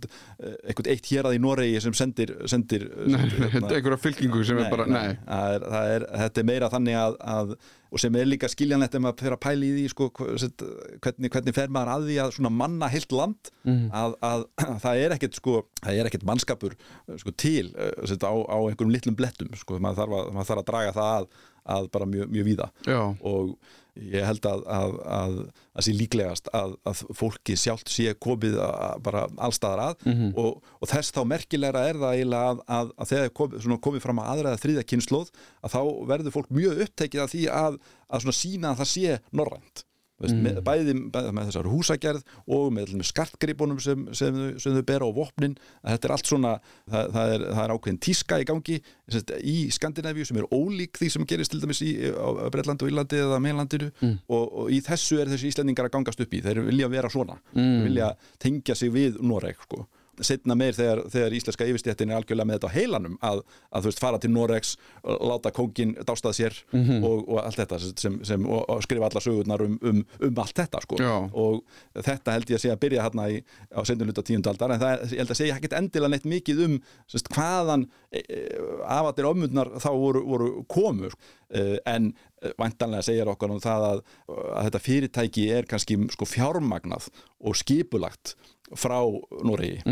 einhvern eitt hérað í Noregi sem sendir, sendir Nei, nei, þetta er einhverja fylkingu sem er bara, nei, Það er, er, þetta er meira þannig að, að og sem er líka skiljanlegt ef maður fyrir að pæla í því sko, hvernig, hvernig fer maður að því að manna heilt land Mhm. að, að það er ekkert sko, það er ekkert mannskapur sko, til eh, á, á einhverjum litlum blettum sko, maður, þarf að, maður þarf að draga það að að bara mjög, mjög víða. Já, og ég held að að, að, að sé líklegast að, að fólki sjálft sé komið að, bara allstaðar að. Mhm. og, og þess þá merkilegra er það eiginlega að, að, þegar komið, komið fram að aðræða þriða kynnslóð að þá verður fólk mjög upptekið af því að, að svona sína að það sé norrænt Veist, Mhm. með, bæði, bæði með þessar húsagerð og með, með skartgripunum sem, sem, sem þau bera á vopnin þetta er allt svona, það, það, er, það er ákveðin tíska í gangi sest, í Skandinavíu sem er ólík því sem gerist til dæmis í á Breitlandi og Írlandi eða meðlandinu Mm. og, og í þessu er þessi Íslandingar að gangast upp í þeir vilja vera svona, Mm. vilja tengja sig við Noreg sko setna meir þegar, þegar íslenska yfirstéttin er algjörlega með þetta á heilanum að, að þú veist fara til Noregs, láta kóngin dástað sér Mhm. og, og allt þetta sem, sem, og, og skrifa alla sögurnar um, um, um allt þetta sko Já. og þetta held ég að sé að byrja hérna í, á sendun hluta tíundaldar en það ég held að segja ekkert endilega neitt mikið um sérst, hvaðan e, e, afatir ömmundnar þá voru, voru komur e, en vantanlega segir okkur um það að, að þetta fyrirtæki er kannski sko fjármagnað og skipulagt frá Noregi.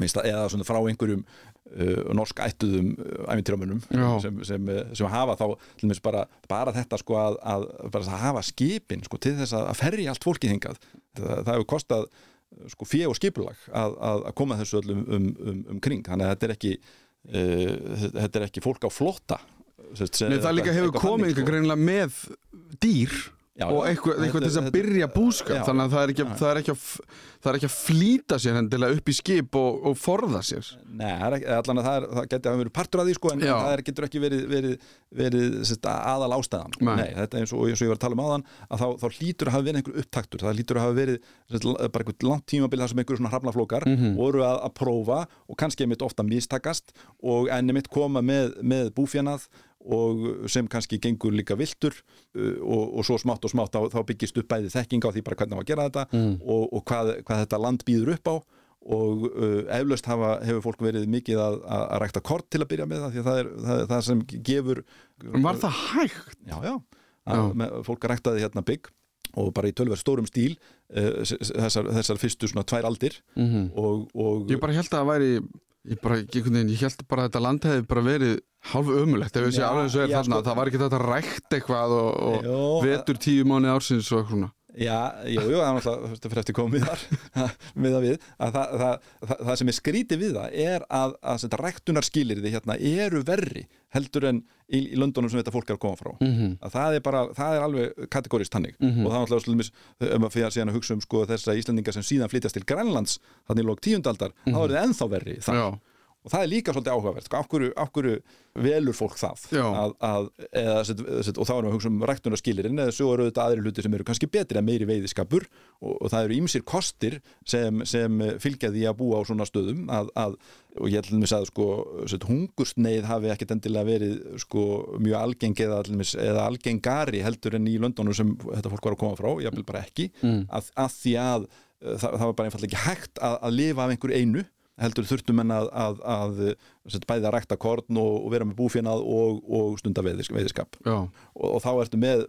Minnst, að- eða svona frá einhverjum uh, norsk ættuðum æfintýramunum sem, sem, sem hafa þá bara, bara þetta sko að, að, bara að hafa skipin sko, til þess að, ferja allt fólkið hingað. Það, það hefur kostað sko fjö og skipulag að, koma þessu öllum um, um, um kring. Þannig að þetta er ekki uh, þetta er ekki fólk á flotta Nei, það líka hefur komið sko. einhver greinilega með dýr Já, og eitthvað, eitthvað til þess að byrja búskap þannig að það er ekki, Já. það er ekki, að, það er ekki að flýta sér hendilega upp í skip og, og forða sér Nei, það er ekki, allan að það, það geti hafa verið partur af því sko, en Já. það getur ekki verið, verið, verið sett, aðal ástæðan sko. Nei. Nei, þetta eins og, eins og ég var að tala um áðan að þá, þá hlýtur að hafa verið einhver upptaktur það hlýtur að hafa verið sett, bara einhver langt tímabil þar sem einhver svona hrafnaflókar Mhm. voru að, að prófa og kannski einmitt ofta mistakast og enni mitt koma með, með búfjanað og sem kannski gengur líka viltur uh, og, og svo smátt og smátt þá, þá byggist upp bæði þekking á því bara hvernig á að gera þetta Mm. og, og hvað, hvað þetta land býður upp á og uh, eflaust hafa, hefur fólk verið mikið að, að, að rækta kort til að byrja með það því að það er það, er það sem gefur Var það hægt? Já, já, að, Já. Með, fólk ræktaði hérna bygg og bara í tölver stórum stíl uh, þessar, þessar fyrstu svona tvær aldir Mm og, og Ég bara held að það væri ég, bara, ég, ég held bara að þetta land hefði bara verið hálf ömulegt ef við sé Já, alveg eins og er þarna sko- það var ekki þetta rækt eitthvað og, og vetur tíu mánu ársins og eitthvað svona Já, jú, jú, það er náttúrulega og fyrir eftir komið þar með það við að það, það, það, það sem er skrítið við það er að, að þetta ræktunarskilirði hérna eru verri heldur en í, í löndunum sem þetta fólk er að koma frá mm -hmm. að það er bara, það er alveg kategórist hannig Mhm. og það er náttúrulega slumis, ef maður fyrir síðan að hugsa um sko þessa Íslandinga sem síðan flytjast til Grænlands þannig í lók tíundaldar, þá er það ennþá verri þar. Og það er líka svolítið áhugavert sko, af hverju, af hverju velur fólk það? Að, að, eða, og þá erum við að hugsa um ræktunarskilirinn eða svo eru þetta aðri hluti sem eru kannski betri að meiri veiðiskapur og, og það eru ýmsir kostir sem, sem fylgja því að búa á svona stöðum að, að, og ég ætlum að sko, set, hungursneið hafi ekkert endilega verið sko, mjög algeng eða, eða algengari heldur en í löndunum sem þetta fólk var að koma frá, ég vil bara ekki. Mm. að, að því að uh, það, það var bara einfallega ekki hægt að, að lifa af einhver einu heldur þurftum en að, að, að set, bæði að rækta korn og, og vera með búfjönað og, og stunda veiðis, veiðiskap. Og, og þá ertu með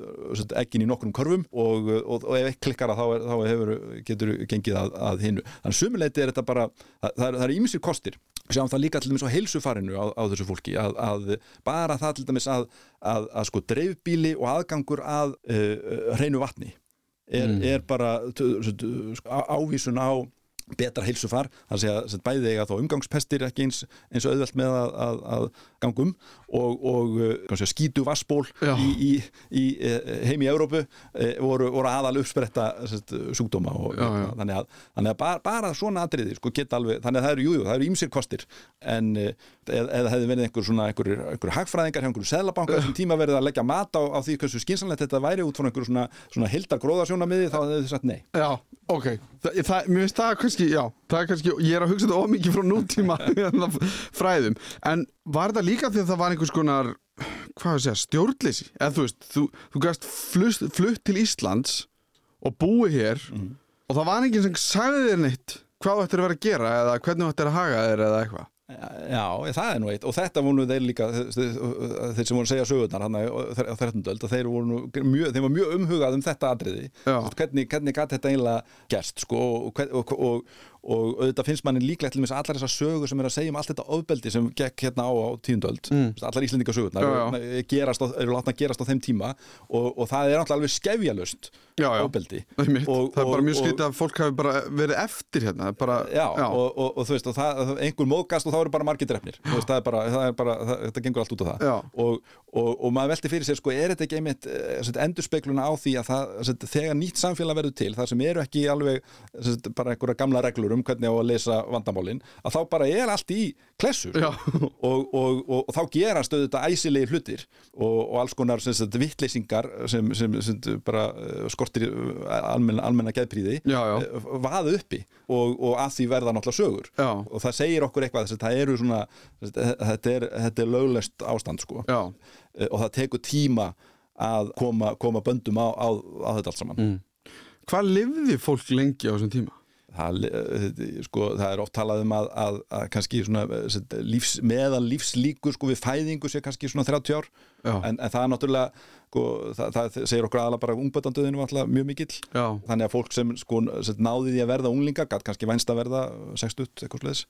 ekkin í nokkrum körfum og, og, og ef ekki klikkar að þá, er, þá hefur, getur gengið að, að hinnu þannig sumuleiti er þetta bara það, er- eru ýmsir kostir. Sjáum það líka til dæmis á heilsufarinu á, á þessu fólki að, að bara það til dæmis að, að, að sko dreifbíli og aðgangur að uh, hreinu vatni er, Mm. er bara ávísun á betra heilsufar, sé að bæði eiga þá umgangspestir ekki eins, eins og auðvelt með að, að, að gangum og, og uh, kannski, skítu vassból í, í, í eh, heim í Európu eh, voru, voru aðal uppspretta sjúkdóma og, Já, já. þannig að, þannig að bara, bara svona atriði sko, alveg, þannig að það eru, jú, jú, það eru ýmsir kostir en eh, eða, eða hefði verið einhver svona einhver, einhver hagfræðingar hjá einhverju seðlabanka þessum tíma verið að leggja mat á, á því hversu skynsanlegt þetta væri út frá einhverju svona, svona hildar gróðasjónamiði þá hefði þið sagt nei. Já, ok. Það, það, Mér finnst það kannski, já það kannski, ég er að hugsa þetta ómikið frá nútíma hérna, fræðum, en var það líka því að það var einhvers konar hvað að segja, stjórnleysi? Eða þú veist, þú, þú gæst flutt, flutt til Íslands og búið hér og það var enginn sem sagði þér neitt hvað þú ættir að vera að gera eða hvernig þú ættir að haga þér eða eitthvað Já, það er nú eitt og þetta voru nú þeir líka þeir, sem voru að segja sögurnar hann á 13. öld þeir voru nú mjög, þeir voru mjög umhugað um þetta atriði hvernig, hvernig gat þetta eiginlega gerst sko, og, og, og, og auðvitað finnst manni líklegt til þess að allar þessar sögur sem er að segja um allt þetta ofbeldi sem gekk hérna á á tíundöld mm. allar íslendinga sögurnar Já, eru, látna að gerast á þeim tíma og, og það er náttúrulega alveg skefjalust Já, já. ofbeldi Einmitt. Og- það er bara og- mjög og- skrítið að fólk hafi bara verið eftir hérna bara, Já, Og, og, og þú veist, og það, einhver móðgast og þá eru bara margir drefnir veist, það er bara, það er bara það, þetta gengur allt út á það Já. og, og, og maður velti fyrir sér, sko, er þetta ekki einmitt endur speikluna á því að þegar nýtt samfélag verður til, það sem eru ekki alveg bara einhverja gamla reglur um hvernig á að lesa vandamálin, að þá bara er allt í klessur og, og, og, og þá gerast auðvitað æsilegi hlutir og, og alls konar vittleysingar sem, sem, sem bara eh, skortir almenna, almenna geðpríði eh, vaða uppi og, og að því verða náttúrulega sögur Já. og það segir okkur eitthvað þess að það eru svona þetta er, þetta er löglest ástand sko Já. Eh, og það tekur tíma að koma, koma böndum á, á, á þetta allt saman Mm. Hvað lifði fólk lengi á þessum tíma? Það, eh, sko, það er oft talað um að, að, að kannski svona eh, lífs, meðal lífslíkur sko, við fæðingu sé kannski svona 30 ár. En, en það er náttúrulega sko, það, það segir okkur aðalega bara alltaf mjög mikill Já. þannig að fólk sem sko, náði því að verða unglingar gætt kannski vænst að verða 60 eitthvað sliðis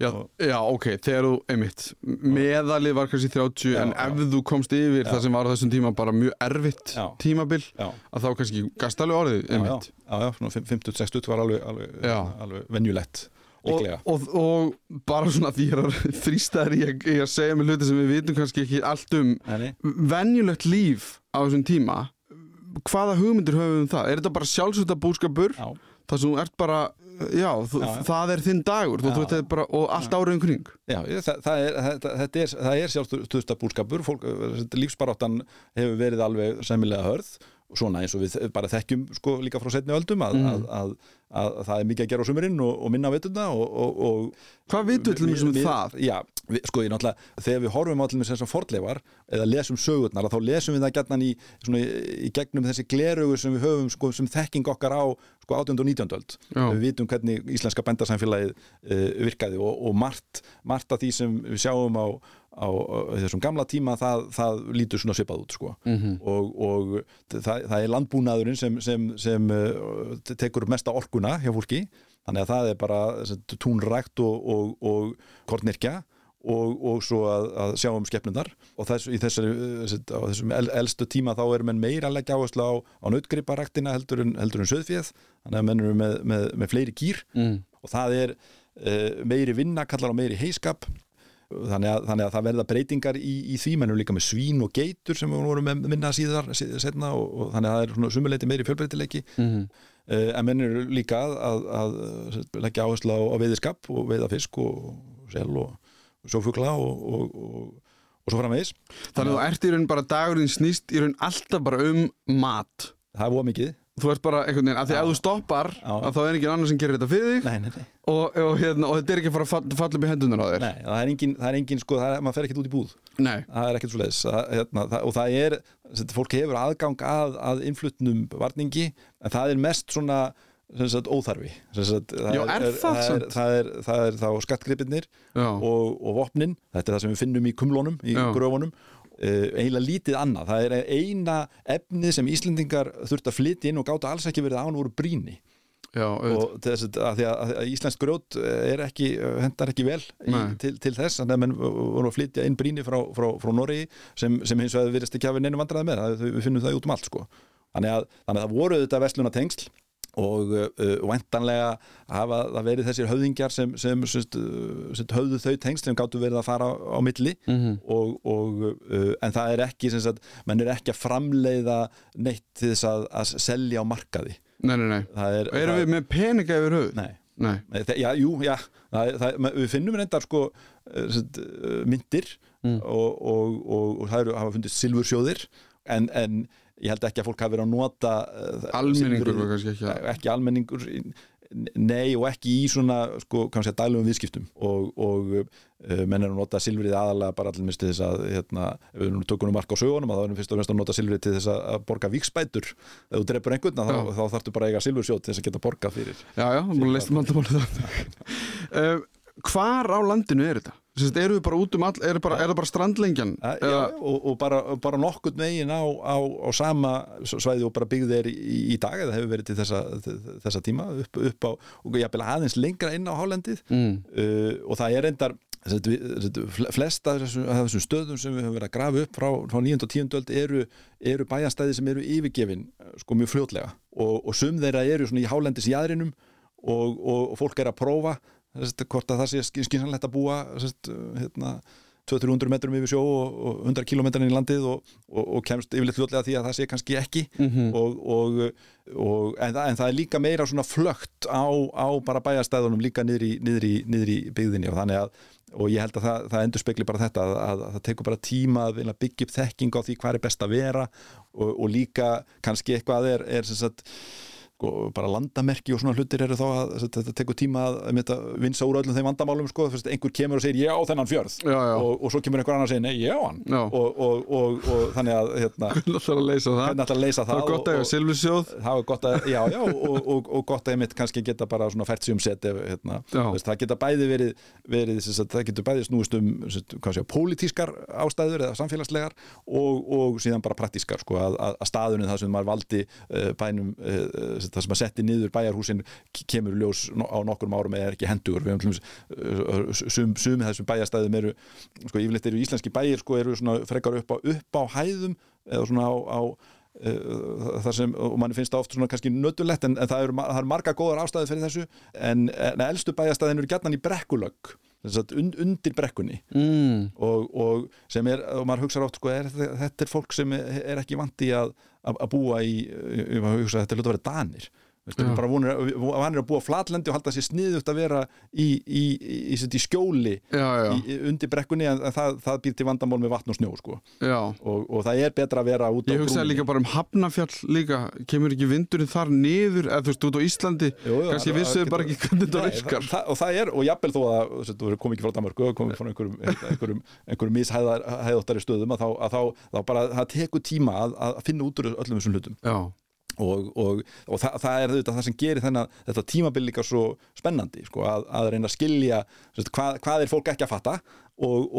Já, já, ok, þegar þú, einmitt meðalið var kannski 30 Já, en já. ef þú komst yfir það sem var á þessum tíma bara mjög erfitt Já. tímabil Já. að þá kannski gast alveg orðið já, já, einmitt já, já, svona 50-60 var alveg, alveg, Já. alveg venjulegt og, og, og bara svona því ég að þrýsta þér í að, segja mig hluti sem við vitum kannski ekki allt um. Venjulegt líf á þessum tíma hvaða hugmyndir höfum við um það? Er þetta bara sjálfsvölda búskapur? Það sem þú ert bara, já, þú, Já, já. það er þinn dagur þú, þú, bara, og allt árið um kring. Já, ég- það, það er, það, er, það er sjálfstöðsta búlskapur, fólk, lífsbaráttan hefur verið alveg sæmilega hörð svona eins og við bara þekkjum sko líka frá setni öldum að, að, að, að, það er mikið að gera á sumurinn og, og minna veituna og, og, og Hvað vitum við til um við- það? Já, við, sko ég náttúrulega, þegar við horfum á allir með þessar fordleifar eða lesum sögurnar, þá lesum við það gætnan í, í, í gegnum þessi glerugu sem við höfum sko, sem þekking okkar á sko 18. og 19. öld við vitum hvernig íslenska bændasamfélagið uh, virkaði og, og margt, margt af því sem við sjáum á, á, á þessum gamla tíma það, það lítur svona svipað út sko. Mhm. og, og það, það er landbúnaðurinn sem, sem, sem uh, tekur mesta orkuna hjá fólki þannig að það er bara túnrækt og, og, og kornirkja og, og svo að, að sjá um skepnundar og þess, þessi, á þessum el, elstu tíma þá er menn meira að leggja áherslu á, á nautgriparæktina heldur en, heldur en söðfjöð þannig að menn eru með, með, með fleiri kýr mm. og það er uh, meiri vinna, kallar á meiri heiskap þannig að, þannig að það verða breytingar í, í því, menn eru líka með svín og geitur sem við vorum með minna síðar síð- setna og, og þannig að það er svona sumuleiti meiri fjölbreytileiki. Mm. uh, en menn eru líka að, að, að leggja áherslu á, á veiðiskap og veiða fisk og sel og sjófugla og, og, og, og svo framvegis. Þannig að þú ert í raun bara dagurinn snýst í raun alltaf bara um mat. Það er ómikið Þú ert bara einhvern veginn, af því að þú stoppar að þá er ekki annar sem gerir þetta fyrir þig. Nei, nei, nei. og, og, hérna, og þetta er ekki að fara að fall- falla upp í hendunar á þér. Nei það er engin, það er engin sko, það er, maður fer ekkert út í búð. Nei. það er ekkert svo leiðis hérna, og það er, þetta, fólk hefur aðgang að, að innflutnum varningi en það er mest svona sagt, óþarfi. Sagt, það, Já, er það er, það, er, það er þá skattgripirnir Já. og, og vopnin, þetta er það sem við finnum í kumlónum, í gröfunum eiginlega lítið annað, það er eina efnið sem Íslendingar þurft að flytja inn og gáta alls ekki verið án voru bríni Já, og þess að því að, íslensk grjót er ekki, hendar ekki vel í, til, til þess, þannig að menn voru að flytja inn bríni frá, frá, frá Noregi sem, sem hins vegar virðist ekki hafa neinu vandræði með. Það, við finnum það út um allt sko. þannig, að, þannig að það voru þetta vestluna tengsl og uh, væntanlega hafa það verið þessir höfðingjar sem, sem, sem, sem höfðu þau tengsl sem gáttu verið að fara á milli Mhm. og, og, uh, en það er ekki sagt, menn er ekki að framleiða neitt til þess að, að selja á markaði Nei, nei, nei það er, Erum það, við með peninga yfir höfuð? Nei, Nei. Þe- Já, jú, já það, það, Við finnum reyndar sko sagt, eh, myndir Mm. og, og, og, og það eru, hafa fundist silfursjóðir en, en ég held ekki að fólk hafi verið að nota eh, Almenningur var kannski ekki að ekki almenningur nei og ekki í svona sko, kannski að dælum viðskiptum. Og, og uh, menn er að nota silfrið aðalega bara allir misti þess að hérna, ef við tökum nú mark á sögunum að þá erum fyrst og fremst að nota silfrið til þess að borga vikspætur ef þú drefur einhvern að þá, þá þarftu bara að eiga silfursjóð til þess að geta borgað fyrir Já, já, búin að leist mandamálið það uh, Hvar á landinu er þetta? Eru við bara út um all, er, bara, er það bara strandlengjan? Ja, já, og, og bara, bara nokkurt megin á, á, á sama svæði og bara byggði þeir í, í dag eða hefur verið til þessa, þessa tíma upp, upp á, og jafnvel aðeins lengra inn á Hálendið mm. uh, og það er endar flesta af þessum, þessum stöðum sem við höfum verið að grafa upp frá, frá 9. og 10. öld eru, eru bæjastæði sem eru yfirgefin sko mjög fljótlega og, og sum þeirra eru svona í Hálendis í aðrinum og, og fólk er að prófa Sest, hvort að það sé skynsanlegt að búa hérna, 200-300 metrum yfir sjó og, og 100 kilometrin í landið og, og, og kemst yfirleitt hlutlega því að það sé kannski ekki mm -hmm. en, það, en það er líka meira svona flögt á, á bara bæjastæðunum líka niður í, niður í, niður í byggðinni og þannig að og ég held að það, það endur spekli bara þetta að, að, að það tekur bara tíma að byggja upp þekking á því hvað er best að vera og líka kannski eitthvað er, er sem sagt sko, bara landamerki og svona hlutir eru þá að þetta tekur tíma að, að vinsa úr öllum þeim vandamálum sko, einhver kemur og segir já þennan fjörð. Já, já. Og, og svo kemur einhver annar og segir nei já hann. Og, og, og þannig að hérna, hvernig ætlar að leysa það, að leysa það það er gott að hafa silfisjóð það er gott að, já já og gott að ég mitt kannski geta bara svona fært sig um set hérna, það geta bæði verið, verið það getur bæði snúist um sé, pólitískar ástæður eða samfélagslegar og síðan bara praktískar sko, að, að staðunum það sem maður valdi uh, bænum uh, það sem að setja niður bæjarhúsin kemur ljós á nokkur árum eða er ekki hendugur við höfum sum, sumið þessum bæjarstæðum eru sko yfirleitt eru íslenski bæjar sko eru svona frekar upp á, upp á hæðum eða svona á, á uh, þar sem, og manni finnst það oft svona kannski nöttulegt en, en það eru er marga góðar ástæði fyrir þessu en, en elstu bæjarstæðin eru gætnan í brekkulögg undir brekkunni mm. og, og sem er, og maður hugsa átt sko, er, þetta er fólk sem er ekki vandi að, að búa í, ég hugsa þetta er hlut að vera danir bara vonir, hann er að búa flatlendi og halda sér sniðugt að vera í, í, í, í skjóli já, já. undir brekkunni en það, það býr til vandamál með vatn og snjó sko. og, og það er betra að vera út á Ég hugsaði líka bara um Hafnafjall líka. Kemur ekki vindurinn þar niður? Eða þú veist út á Íslandi? Jú, kannski vissuðu bara ekki hvernig þetta virkar. það, og það er, og jafnvel þó að þú kom ekki frá Danmarku, kom frá einhverjum einhverjum, einhverjum mishæðóttari stöðum að þá, að þá, þá bara það tekur tíma að, að finna út úr öllum þessum hlutum. Já og, og, og það, það er þetta það sem gerir þennan þetta tímabill líka svo spennandi sko, að, að reyna að skilja hvað, hvað er fólk ekki að fatta og,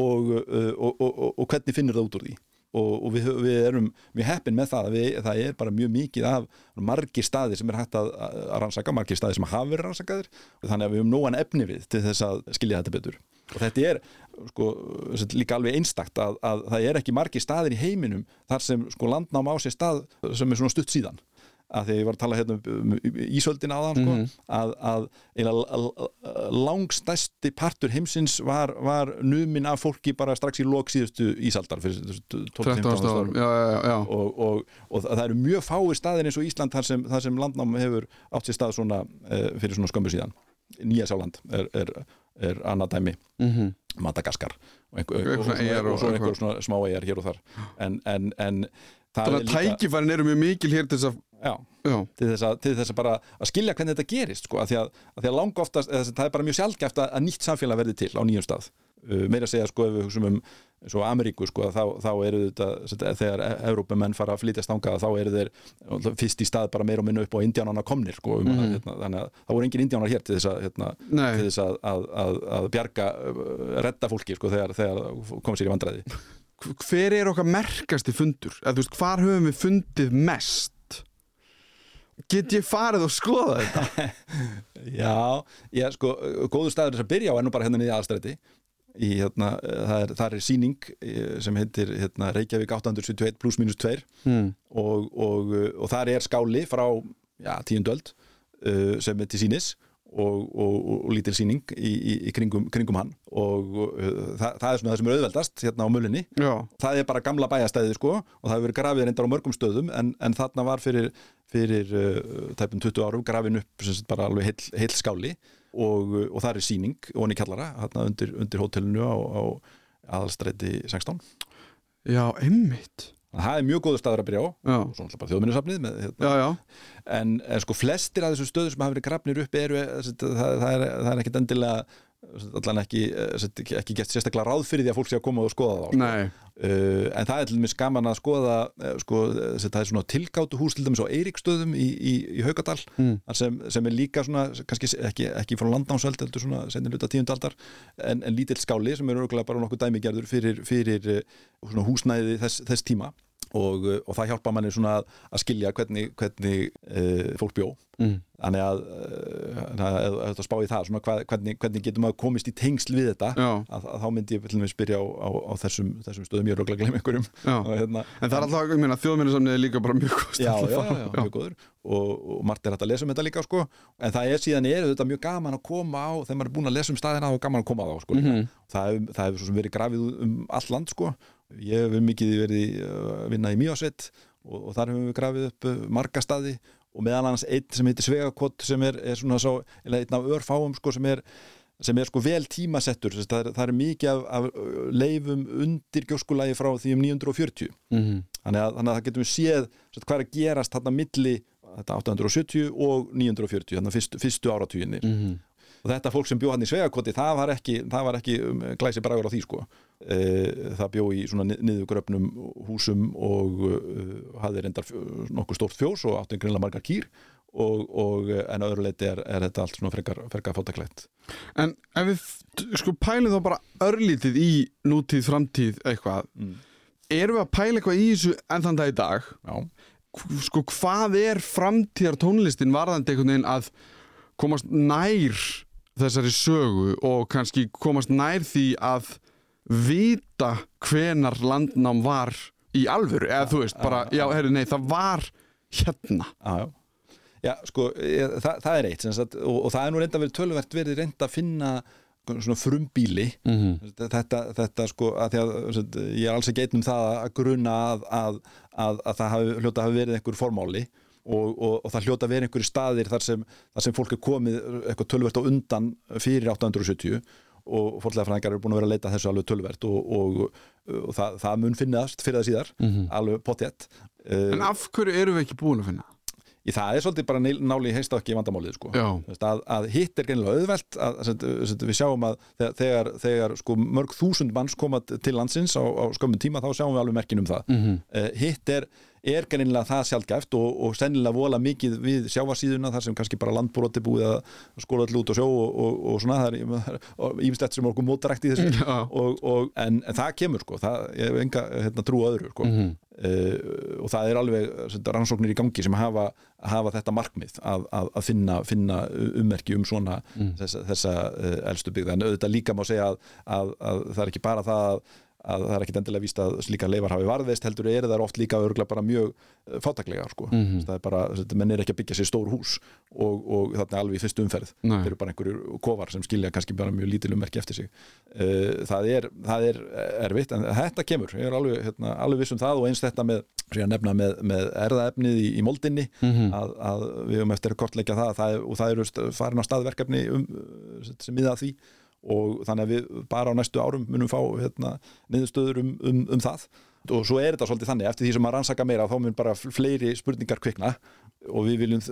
og hvernig finnir það út úr því. Og við, við erum mjög heppin með það við, það er bara mjög mikið af margir staðir sem er hægt að, að rannsaka margir staðir sem hafa verið rannsakaðir. Þannig að við höfum nógan efni við til þess að skilja þetta betur. Og þetta er sko, líka alveg einstakt að, að það er ekki margir staðir í heiminum þar sem sko, landnám á sér stað sem er svona stutt síðan að því að ég var að tala hérna um Ísöldin aðan sko, mm -hmm. að, að langstæsti partur heimsins var, var numin af fólki bara strax í loksíðustu Ísaldar fyrir 12-15 árum. Og, og, og það eru mjög fái staðir eins og Ísland þar sem, þar sem landnám hefur átt sér stað svona, eh, fyrir svona skömmu síðan. Nýja Sáland er, er, er annað dæmi. Mm -hmm. Madagaskar og, einhver, og svo einhver svona smá eigjar hér og þar. En, en, en Þannig að tækifærin eru mjög mikil hér til þess að Já, Já. Til, þess að, til þess að bara að skilja hvernig þetta gerist sko, að því að, að, að langa oftast, það er bara mjög sjálfgæft að nýtt samfélag verði til á nýjum stað uh, meira að segja sko ef við hugsaum um svo Ameríku sko þá, þá eru þetta þegar Európumenn fara að flytjast ánga þá eru þeir fyrst í stað bara meira og minna upp á indjánana komnir sko um, mm. hérna, þannig að það voru engin indjánar hér til þess að hérna, til þess að bjarga uh, redda fólki sko þegar, þegar komið sér í vandræði Hver er okkar merkasti fundur? Eða, veist, hvar höfum við fundið mest? Get ég farið og skoða þetta? Já, já, sko, góðu staður þess að byrja á ennú bara hérna niður aðstæði í, hérna, það er, það er síning sem heitir hérna, Reykjavík 871 plus minus 2 hmm. og, og, og þar er skáli frá já, tíundöld uh, sem er til sínis og, og, og lítil síning í, í, í kringum, kringum hann og uh, það, það er svona það sem er auðveldast hérna á mullinni Já. það er bara gamla bæjastæði sko og það hefur verið grafið reyndar á mörgum stöðum en, en þarna var fyrir, fyrir uh, tæpum 20 árum grafin upp sagt, bara alveg heil, heil skáli og, og það er síning í kallara hérna undir, undir hótelinu á, á aðalstræti 16 Já, einmitt það er mjög góður staður að byrja á já. og svona bara þjóðminnarsafnið hérna. en, en sko flestir af þessu stöður sem hafa verið grafnir upp eru, það, það er, er ekkit endilega allan ekki, eh, ekki, ekki gett sérstaklega ráð fyrir því að fólk sé að koma og skoða þá Uh, en það er til dæmis gaman að skoða uh, sko, það er svona tilgáttu hús til dæmis á Eiríkstöðum í, í, í Haugadal Mm. sem, sem er líka svona kannski ekki, ekki frá landánsöld heldur svona senni luta tíundaldar en, en lítill skáli sem er örgulega bara nokkuð dæmigerður fyrir, fyrir svona húsnæði þess, þess tíma og, uh, og það hjálpa manni svona að, að skilja hvernig, hvernig uh, fólk bjó. Mm. þannig að, að, að, að spá í það svona, hvað, hvernig, hvernig getur maður komist í tengsl við þetta? Að, að þá myndi ég til dæmis byrja á, á, á þessum, þessum stöðum. Ég er okkur að glemja einhverjum. Hérna, En það er alltaf, ég meina, þjóðminnisamnið er líka bara mjög kost já, já, já, mjög góður. Og, og margt er hægt að lesa um þetta líka sko. en það er síðan er þetta mjög gaman að koma á þegar maður er búin að lesa um staðina og gaman að koma á þá sko. Það, hef- það hefur svo sem verið grafið um all land sko. Ég hef mikið verið að vinna í Mjósveit og, og þar hefum við grafið upp uh, marga staði og meðal annars einn sem heitir Svegakott sem er, er svona svo, eða einn af örfáum sko, sem er sem er sko vel tímasettur að það er, það er mikið af, af leifum undir gjóskulagi frá því um 940 Mhm. þannig að, þannig að það getum við séð hvað er að gerast þarna milli þetta 870 og 940 þannig fyrstu, fyrstu áratuginni Mhm. Og þetta fólk sem bjó hann í Svegakoti það var ekki, það var ekki um, glæsi bragur á því sko e, það bjó í svona ni- niðurgröfnum húsum og uh, hafði reyndar nokkuð stórt fjós og átti greinlega margar kýr og, og en að öðru leiti er, er þetta allt svona frekar, frekar fótaklætt En ef við sko pælum þá bara örlítið í nútíð, framtíð eitthvað mm. Erum við að pæla eitthvað í þessu enn þann dag í dag? Já, Sko hvað er framtíðar tónlistin varðandi einhvern veginn að komast nær þessari sögu og kannski komast nær því að vita hvenar landnám var í alvöru. Eða þú veist bara, já, herri, nei, það var hérna. Já, já. Sko, ég, það, það er eitt sagt, og, og það er nú reynda verið tölvert verið reynda að finna svona frumbíli mm -hmm. þetta, þetta sko að því að ég er alls ekki einn um það að gruna að, að, að, að það hafi, hljóta hafi verið einhver formáli og, og, og það hljóta verið einhverju staðir þar sem, þar sem fólk er komið eitthvað tölvert á undan fyrir 870 og fólklega fræðingar eru búin að vera að leita þessu alveg tölvert og, og, og það, það mun finnast fyrir það síðar, alveg potjett En af hverju erum við ekki búin að finna? Í það er svolítið bara náli í heistakki vandamálið sko. Að, að hitt er greinilega auðvelt að, að, að við sjáum að þegar, þegar, þegar sko, mörg þúsund manns koma til landsins á, á skömmun tíma þá sjáum við alveg merkin um það Mhm. uh, hitt er, er greinilega það sjálfgæft og, og sennilega vola mikið við sjávarsíðuna þar sem kannski bara landbúroti búið að skóla allir út og sjó og, og, og svona það er ímislegt sem okkur mótarækt í þessu Já. og, og, en, en það kemur sko, það, ég hef enga hérna, trú öðru sko. Mhm. uh, og það er alveg sagt, rannsóknir í gangi sem hafa, hafa þetta markmið að, að, að finna, finna ummerki um svona þessa, þessa uh, elstu byggða en auðvitað líka má segja að, að, að það er ekki bara það að að það er ekkit endilega víst að slíka leifar hafi varðveist heldur er það oft líka örgulega bara mjög eh, fátæklega sko. Mhm. það er bara, menn er ekki að byggja sér stór hús og, og þarna alveg í fyrstu umferð Nei. þeir eru bara einhverju kofar sem skilja kannski bara mjög lítil ummerki eftir sig uh, það, er, það er erfitt en þetta kemur, ég er alveg, hérna, alveg viss um það og eins þetta með, nefna með, með erðaefnið í, í moldinni Mhm. að, að við höfum eftir að kortleggja það, það og það eru farin á staðverkefni um, sem miða að því og þannig að við bara á næstu árum munum fá hérna, niðurstöður um, um, um það. Og svo er þetta svolítið þannig eftir því sem maður rannsaka meira þá mun bara fleiri spurningar kvikna og við viljum,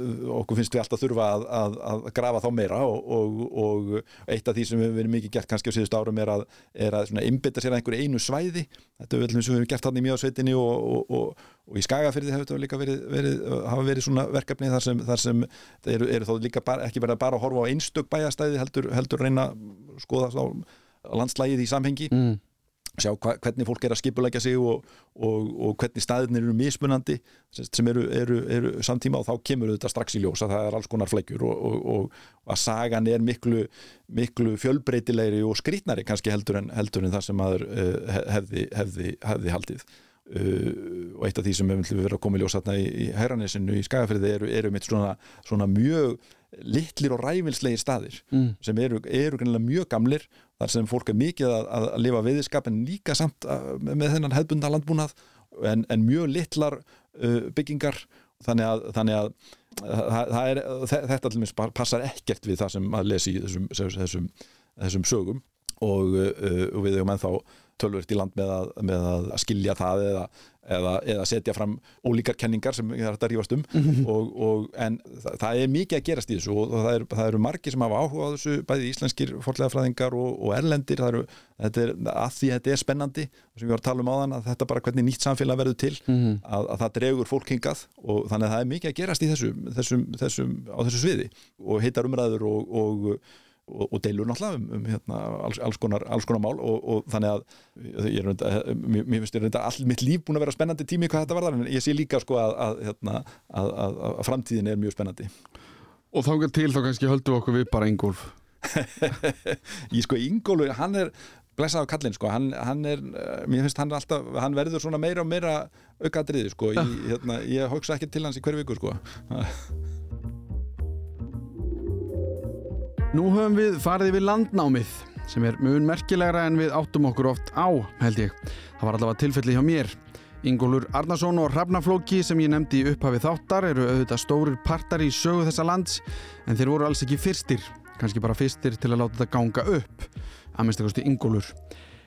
okkur finnst við alltaf þurfa að, að, að grafa þá meira og, og, og eitt af því sem við verið mikið gert kannski á síðust árum er að, er að einbytta sér að einhverju einu svæði þetta er vel eins og við hefum gert hann í mjögsveitinni og, og, í Skagafyrði hefur þetta líka verið, verið, hafa verið svona verkefni þar sem, þar sem eru, eru þó líka bara, ekki verið að bara horfa á einstök bæjastæði heldur, heldur reyna skoða þá landslægið í samhengi Mm. Sjá hva, hvernig fólk er að skipulegja sig og, og, og hvernig staðinir eru mismunandi sem eru, eru, eru samtíma og þá kemur þetta strax í ljós að það er alls konar fleikjur og, og, að sagan er miklu, miklu fjölbreytilegri og skrítnari kannski heldur en, heldur en það sem maður uh, hefði, hefði, hefði haldið. Uh, og eitt af því sem við verðum að koma í ljós þarna í, í Hæranesinu í Skagafyrði eru, eru mitt svona, svona mjög litlir og ræfilslegir staðir Mm. sem eru, eru mjög gamlir þar sem fólk er mikið að, að lifa viðskap en líka samt að, með þennan hefbunda landbúnað en, en mjög litlar uh, byggingar þannig að, þannig að það, það er, þetta minnst passar ekkert við það sem maður lesi í þessum, þessum, þessum, þessum sögum og, uh, og við hefum ennþá tölvört í land með að, með að skilja það eða, eða, eða setja fram ólíkar kenningar sem það er að rífast um. Og, og, en það, það er mikið að gerast í þessu og það, er, það eru margir sem hafa áhuga á þessu bæði íslenskir forlegafræðingar og, og erlendir. Eru, þetta er, að því þetta er spennandi sem við varum að tala um á þann að þetta bara hvernig nýtt samfélag verður til Mhm. að, að það dregur fólk hingað og þannig að það er mikið að gerast í þessu, þessum, þessum, á þessu sviði og heitar umræður og, og, og, deilur náttúrulega um, um hérna, alls, alls, konar, alls konar mál og, og þannig að ég finnst reynda all mitt líf búin að vera spennandi tími hvað þetta varðar en ég sé líka sko að, að, hérna, að, að, að framtíðin er mjög spennandi. Og þangað til þá kannski höldum við okkur við bara Ingolf ég sko Ingólu, hann er blessaður kallinn sko, hann, hann er mér finnst hann alltaf, hann verður svona meira og meira aukaðriði sko, ég, hérna, ég hugsa ekki til hans í hverju viku sko Nú höfum við farið við landnámið sem er mun merkilegra en við áttum okkur oft á, held ég. Það var allavega tilfelli hjá mér. Ingólfur Arnason og Hrafnaflóki sem ég nefndi í upphafi þáttar eru auðvitað stórir partar í sögu þessa lands en þeir voru alls ekki fyrstir, kannski bara fyrstir til að láta þetta ganga upp, að minnst ekkurstu Ingólfur.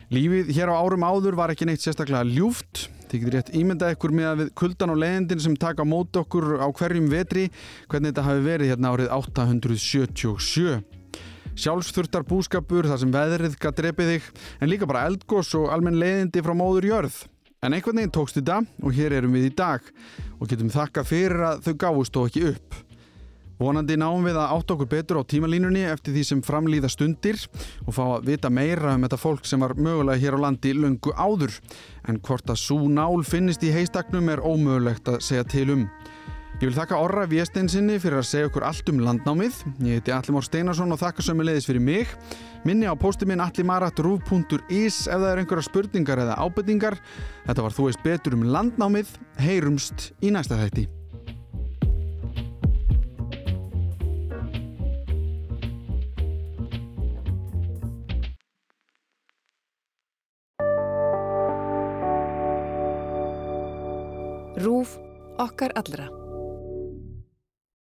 Lífið hér á árum áður var ekki neitt sérstaklega ljúft, þið getur rétt ímyndað ykkur með að við kuldan og leiðindin sem taka á móti okkur á hverjum vetri, hvernig þetta hafi verið hérna árið 877. Sjálfsþurftar búskapur þar sem veðrið gætt drepið þig en líka bara eldgós og almenn leiðindi frá móður jörð. En einhvern veginn tókst þetta og hér erum við í dag og getum þakka fyrir að þau gáfust og ekki upp. Vonandi náum við að átta okkur betur á tímalínunni eftir því sem framlýða stundir og fá að vita meira um þetta fólk sem var mögulega hér á landi löngu áður. En hvort að svo nál finnist í heistaknum er ómögulegt að segja til um. Ég vil þakka Orra Viesteinsinni fyrir að segja okkur allt um landnámið. Ég heiti Alli Már Steinarsson og þakka sömulegis fyrir mig. Minni á pósti minn allimarat.ruf.is ef það er einhverja spurningar eða ábyrtingar. Þetta var Þú veist betur um landnámið. Heyrumst í næsta þætti. Rúf okkar allra.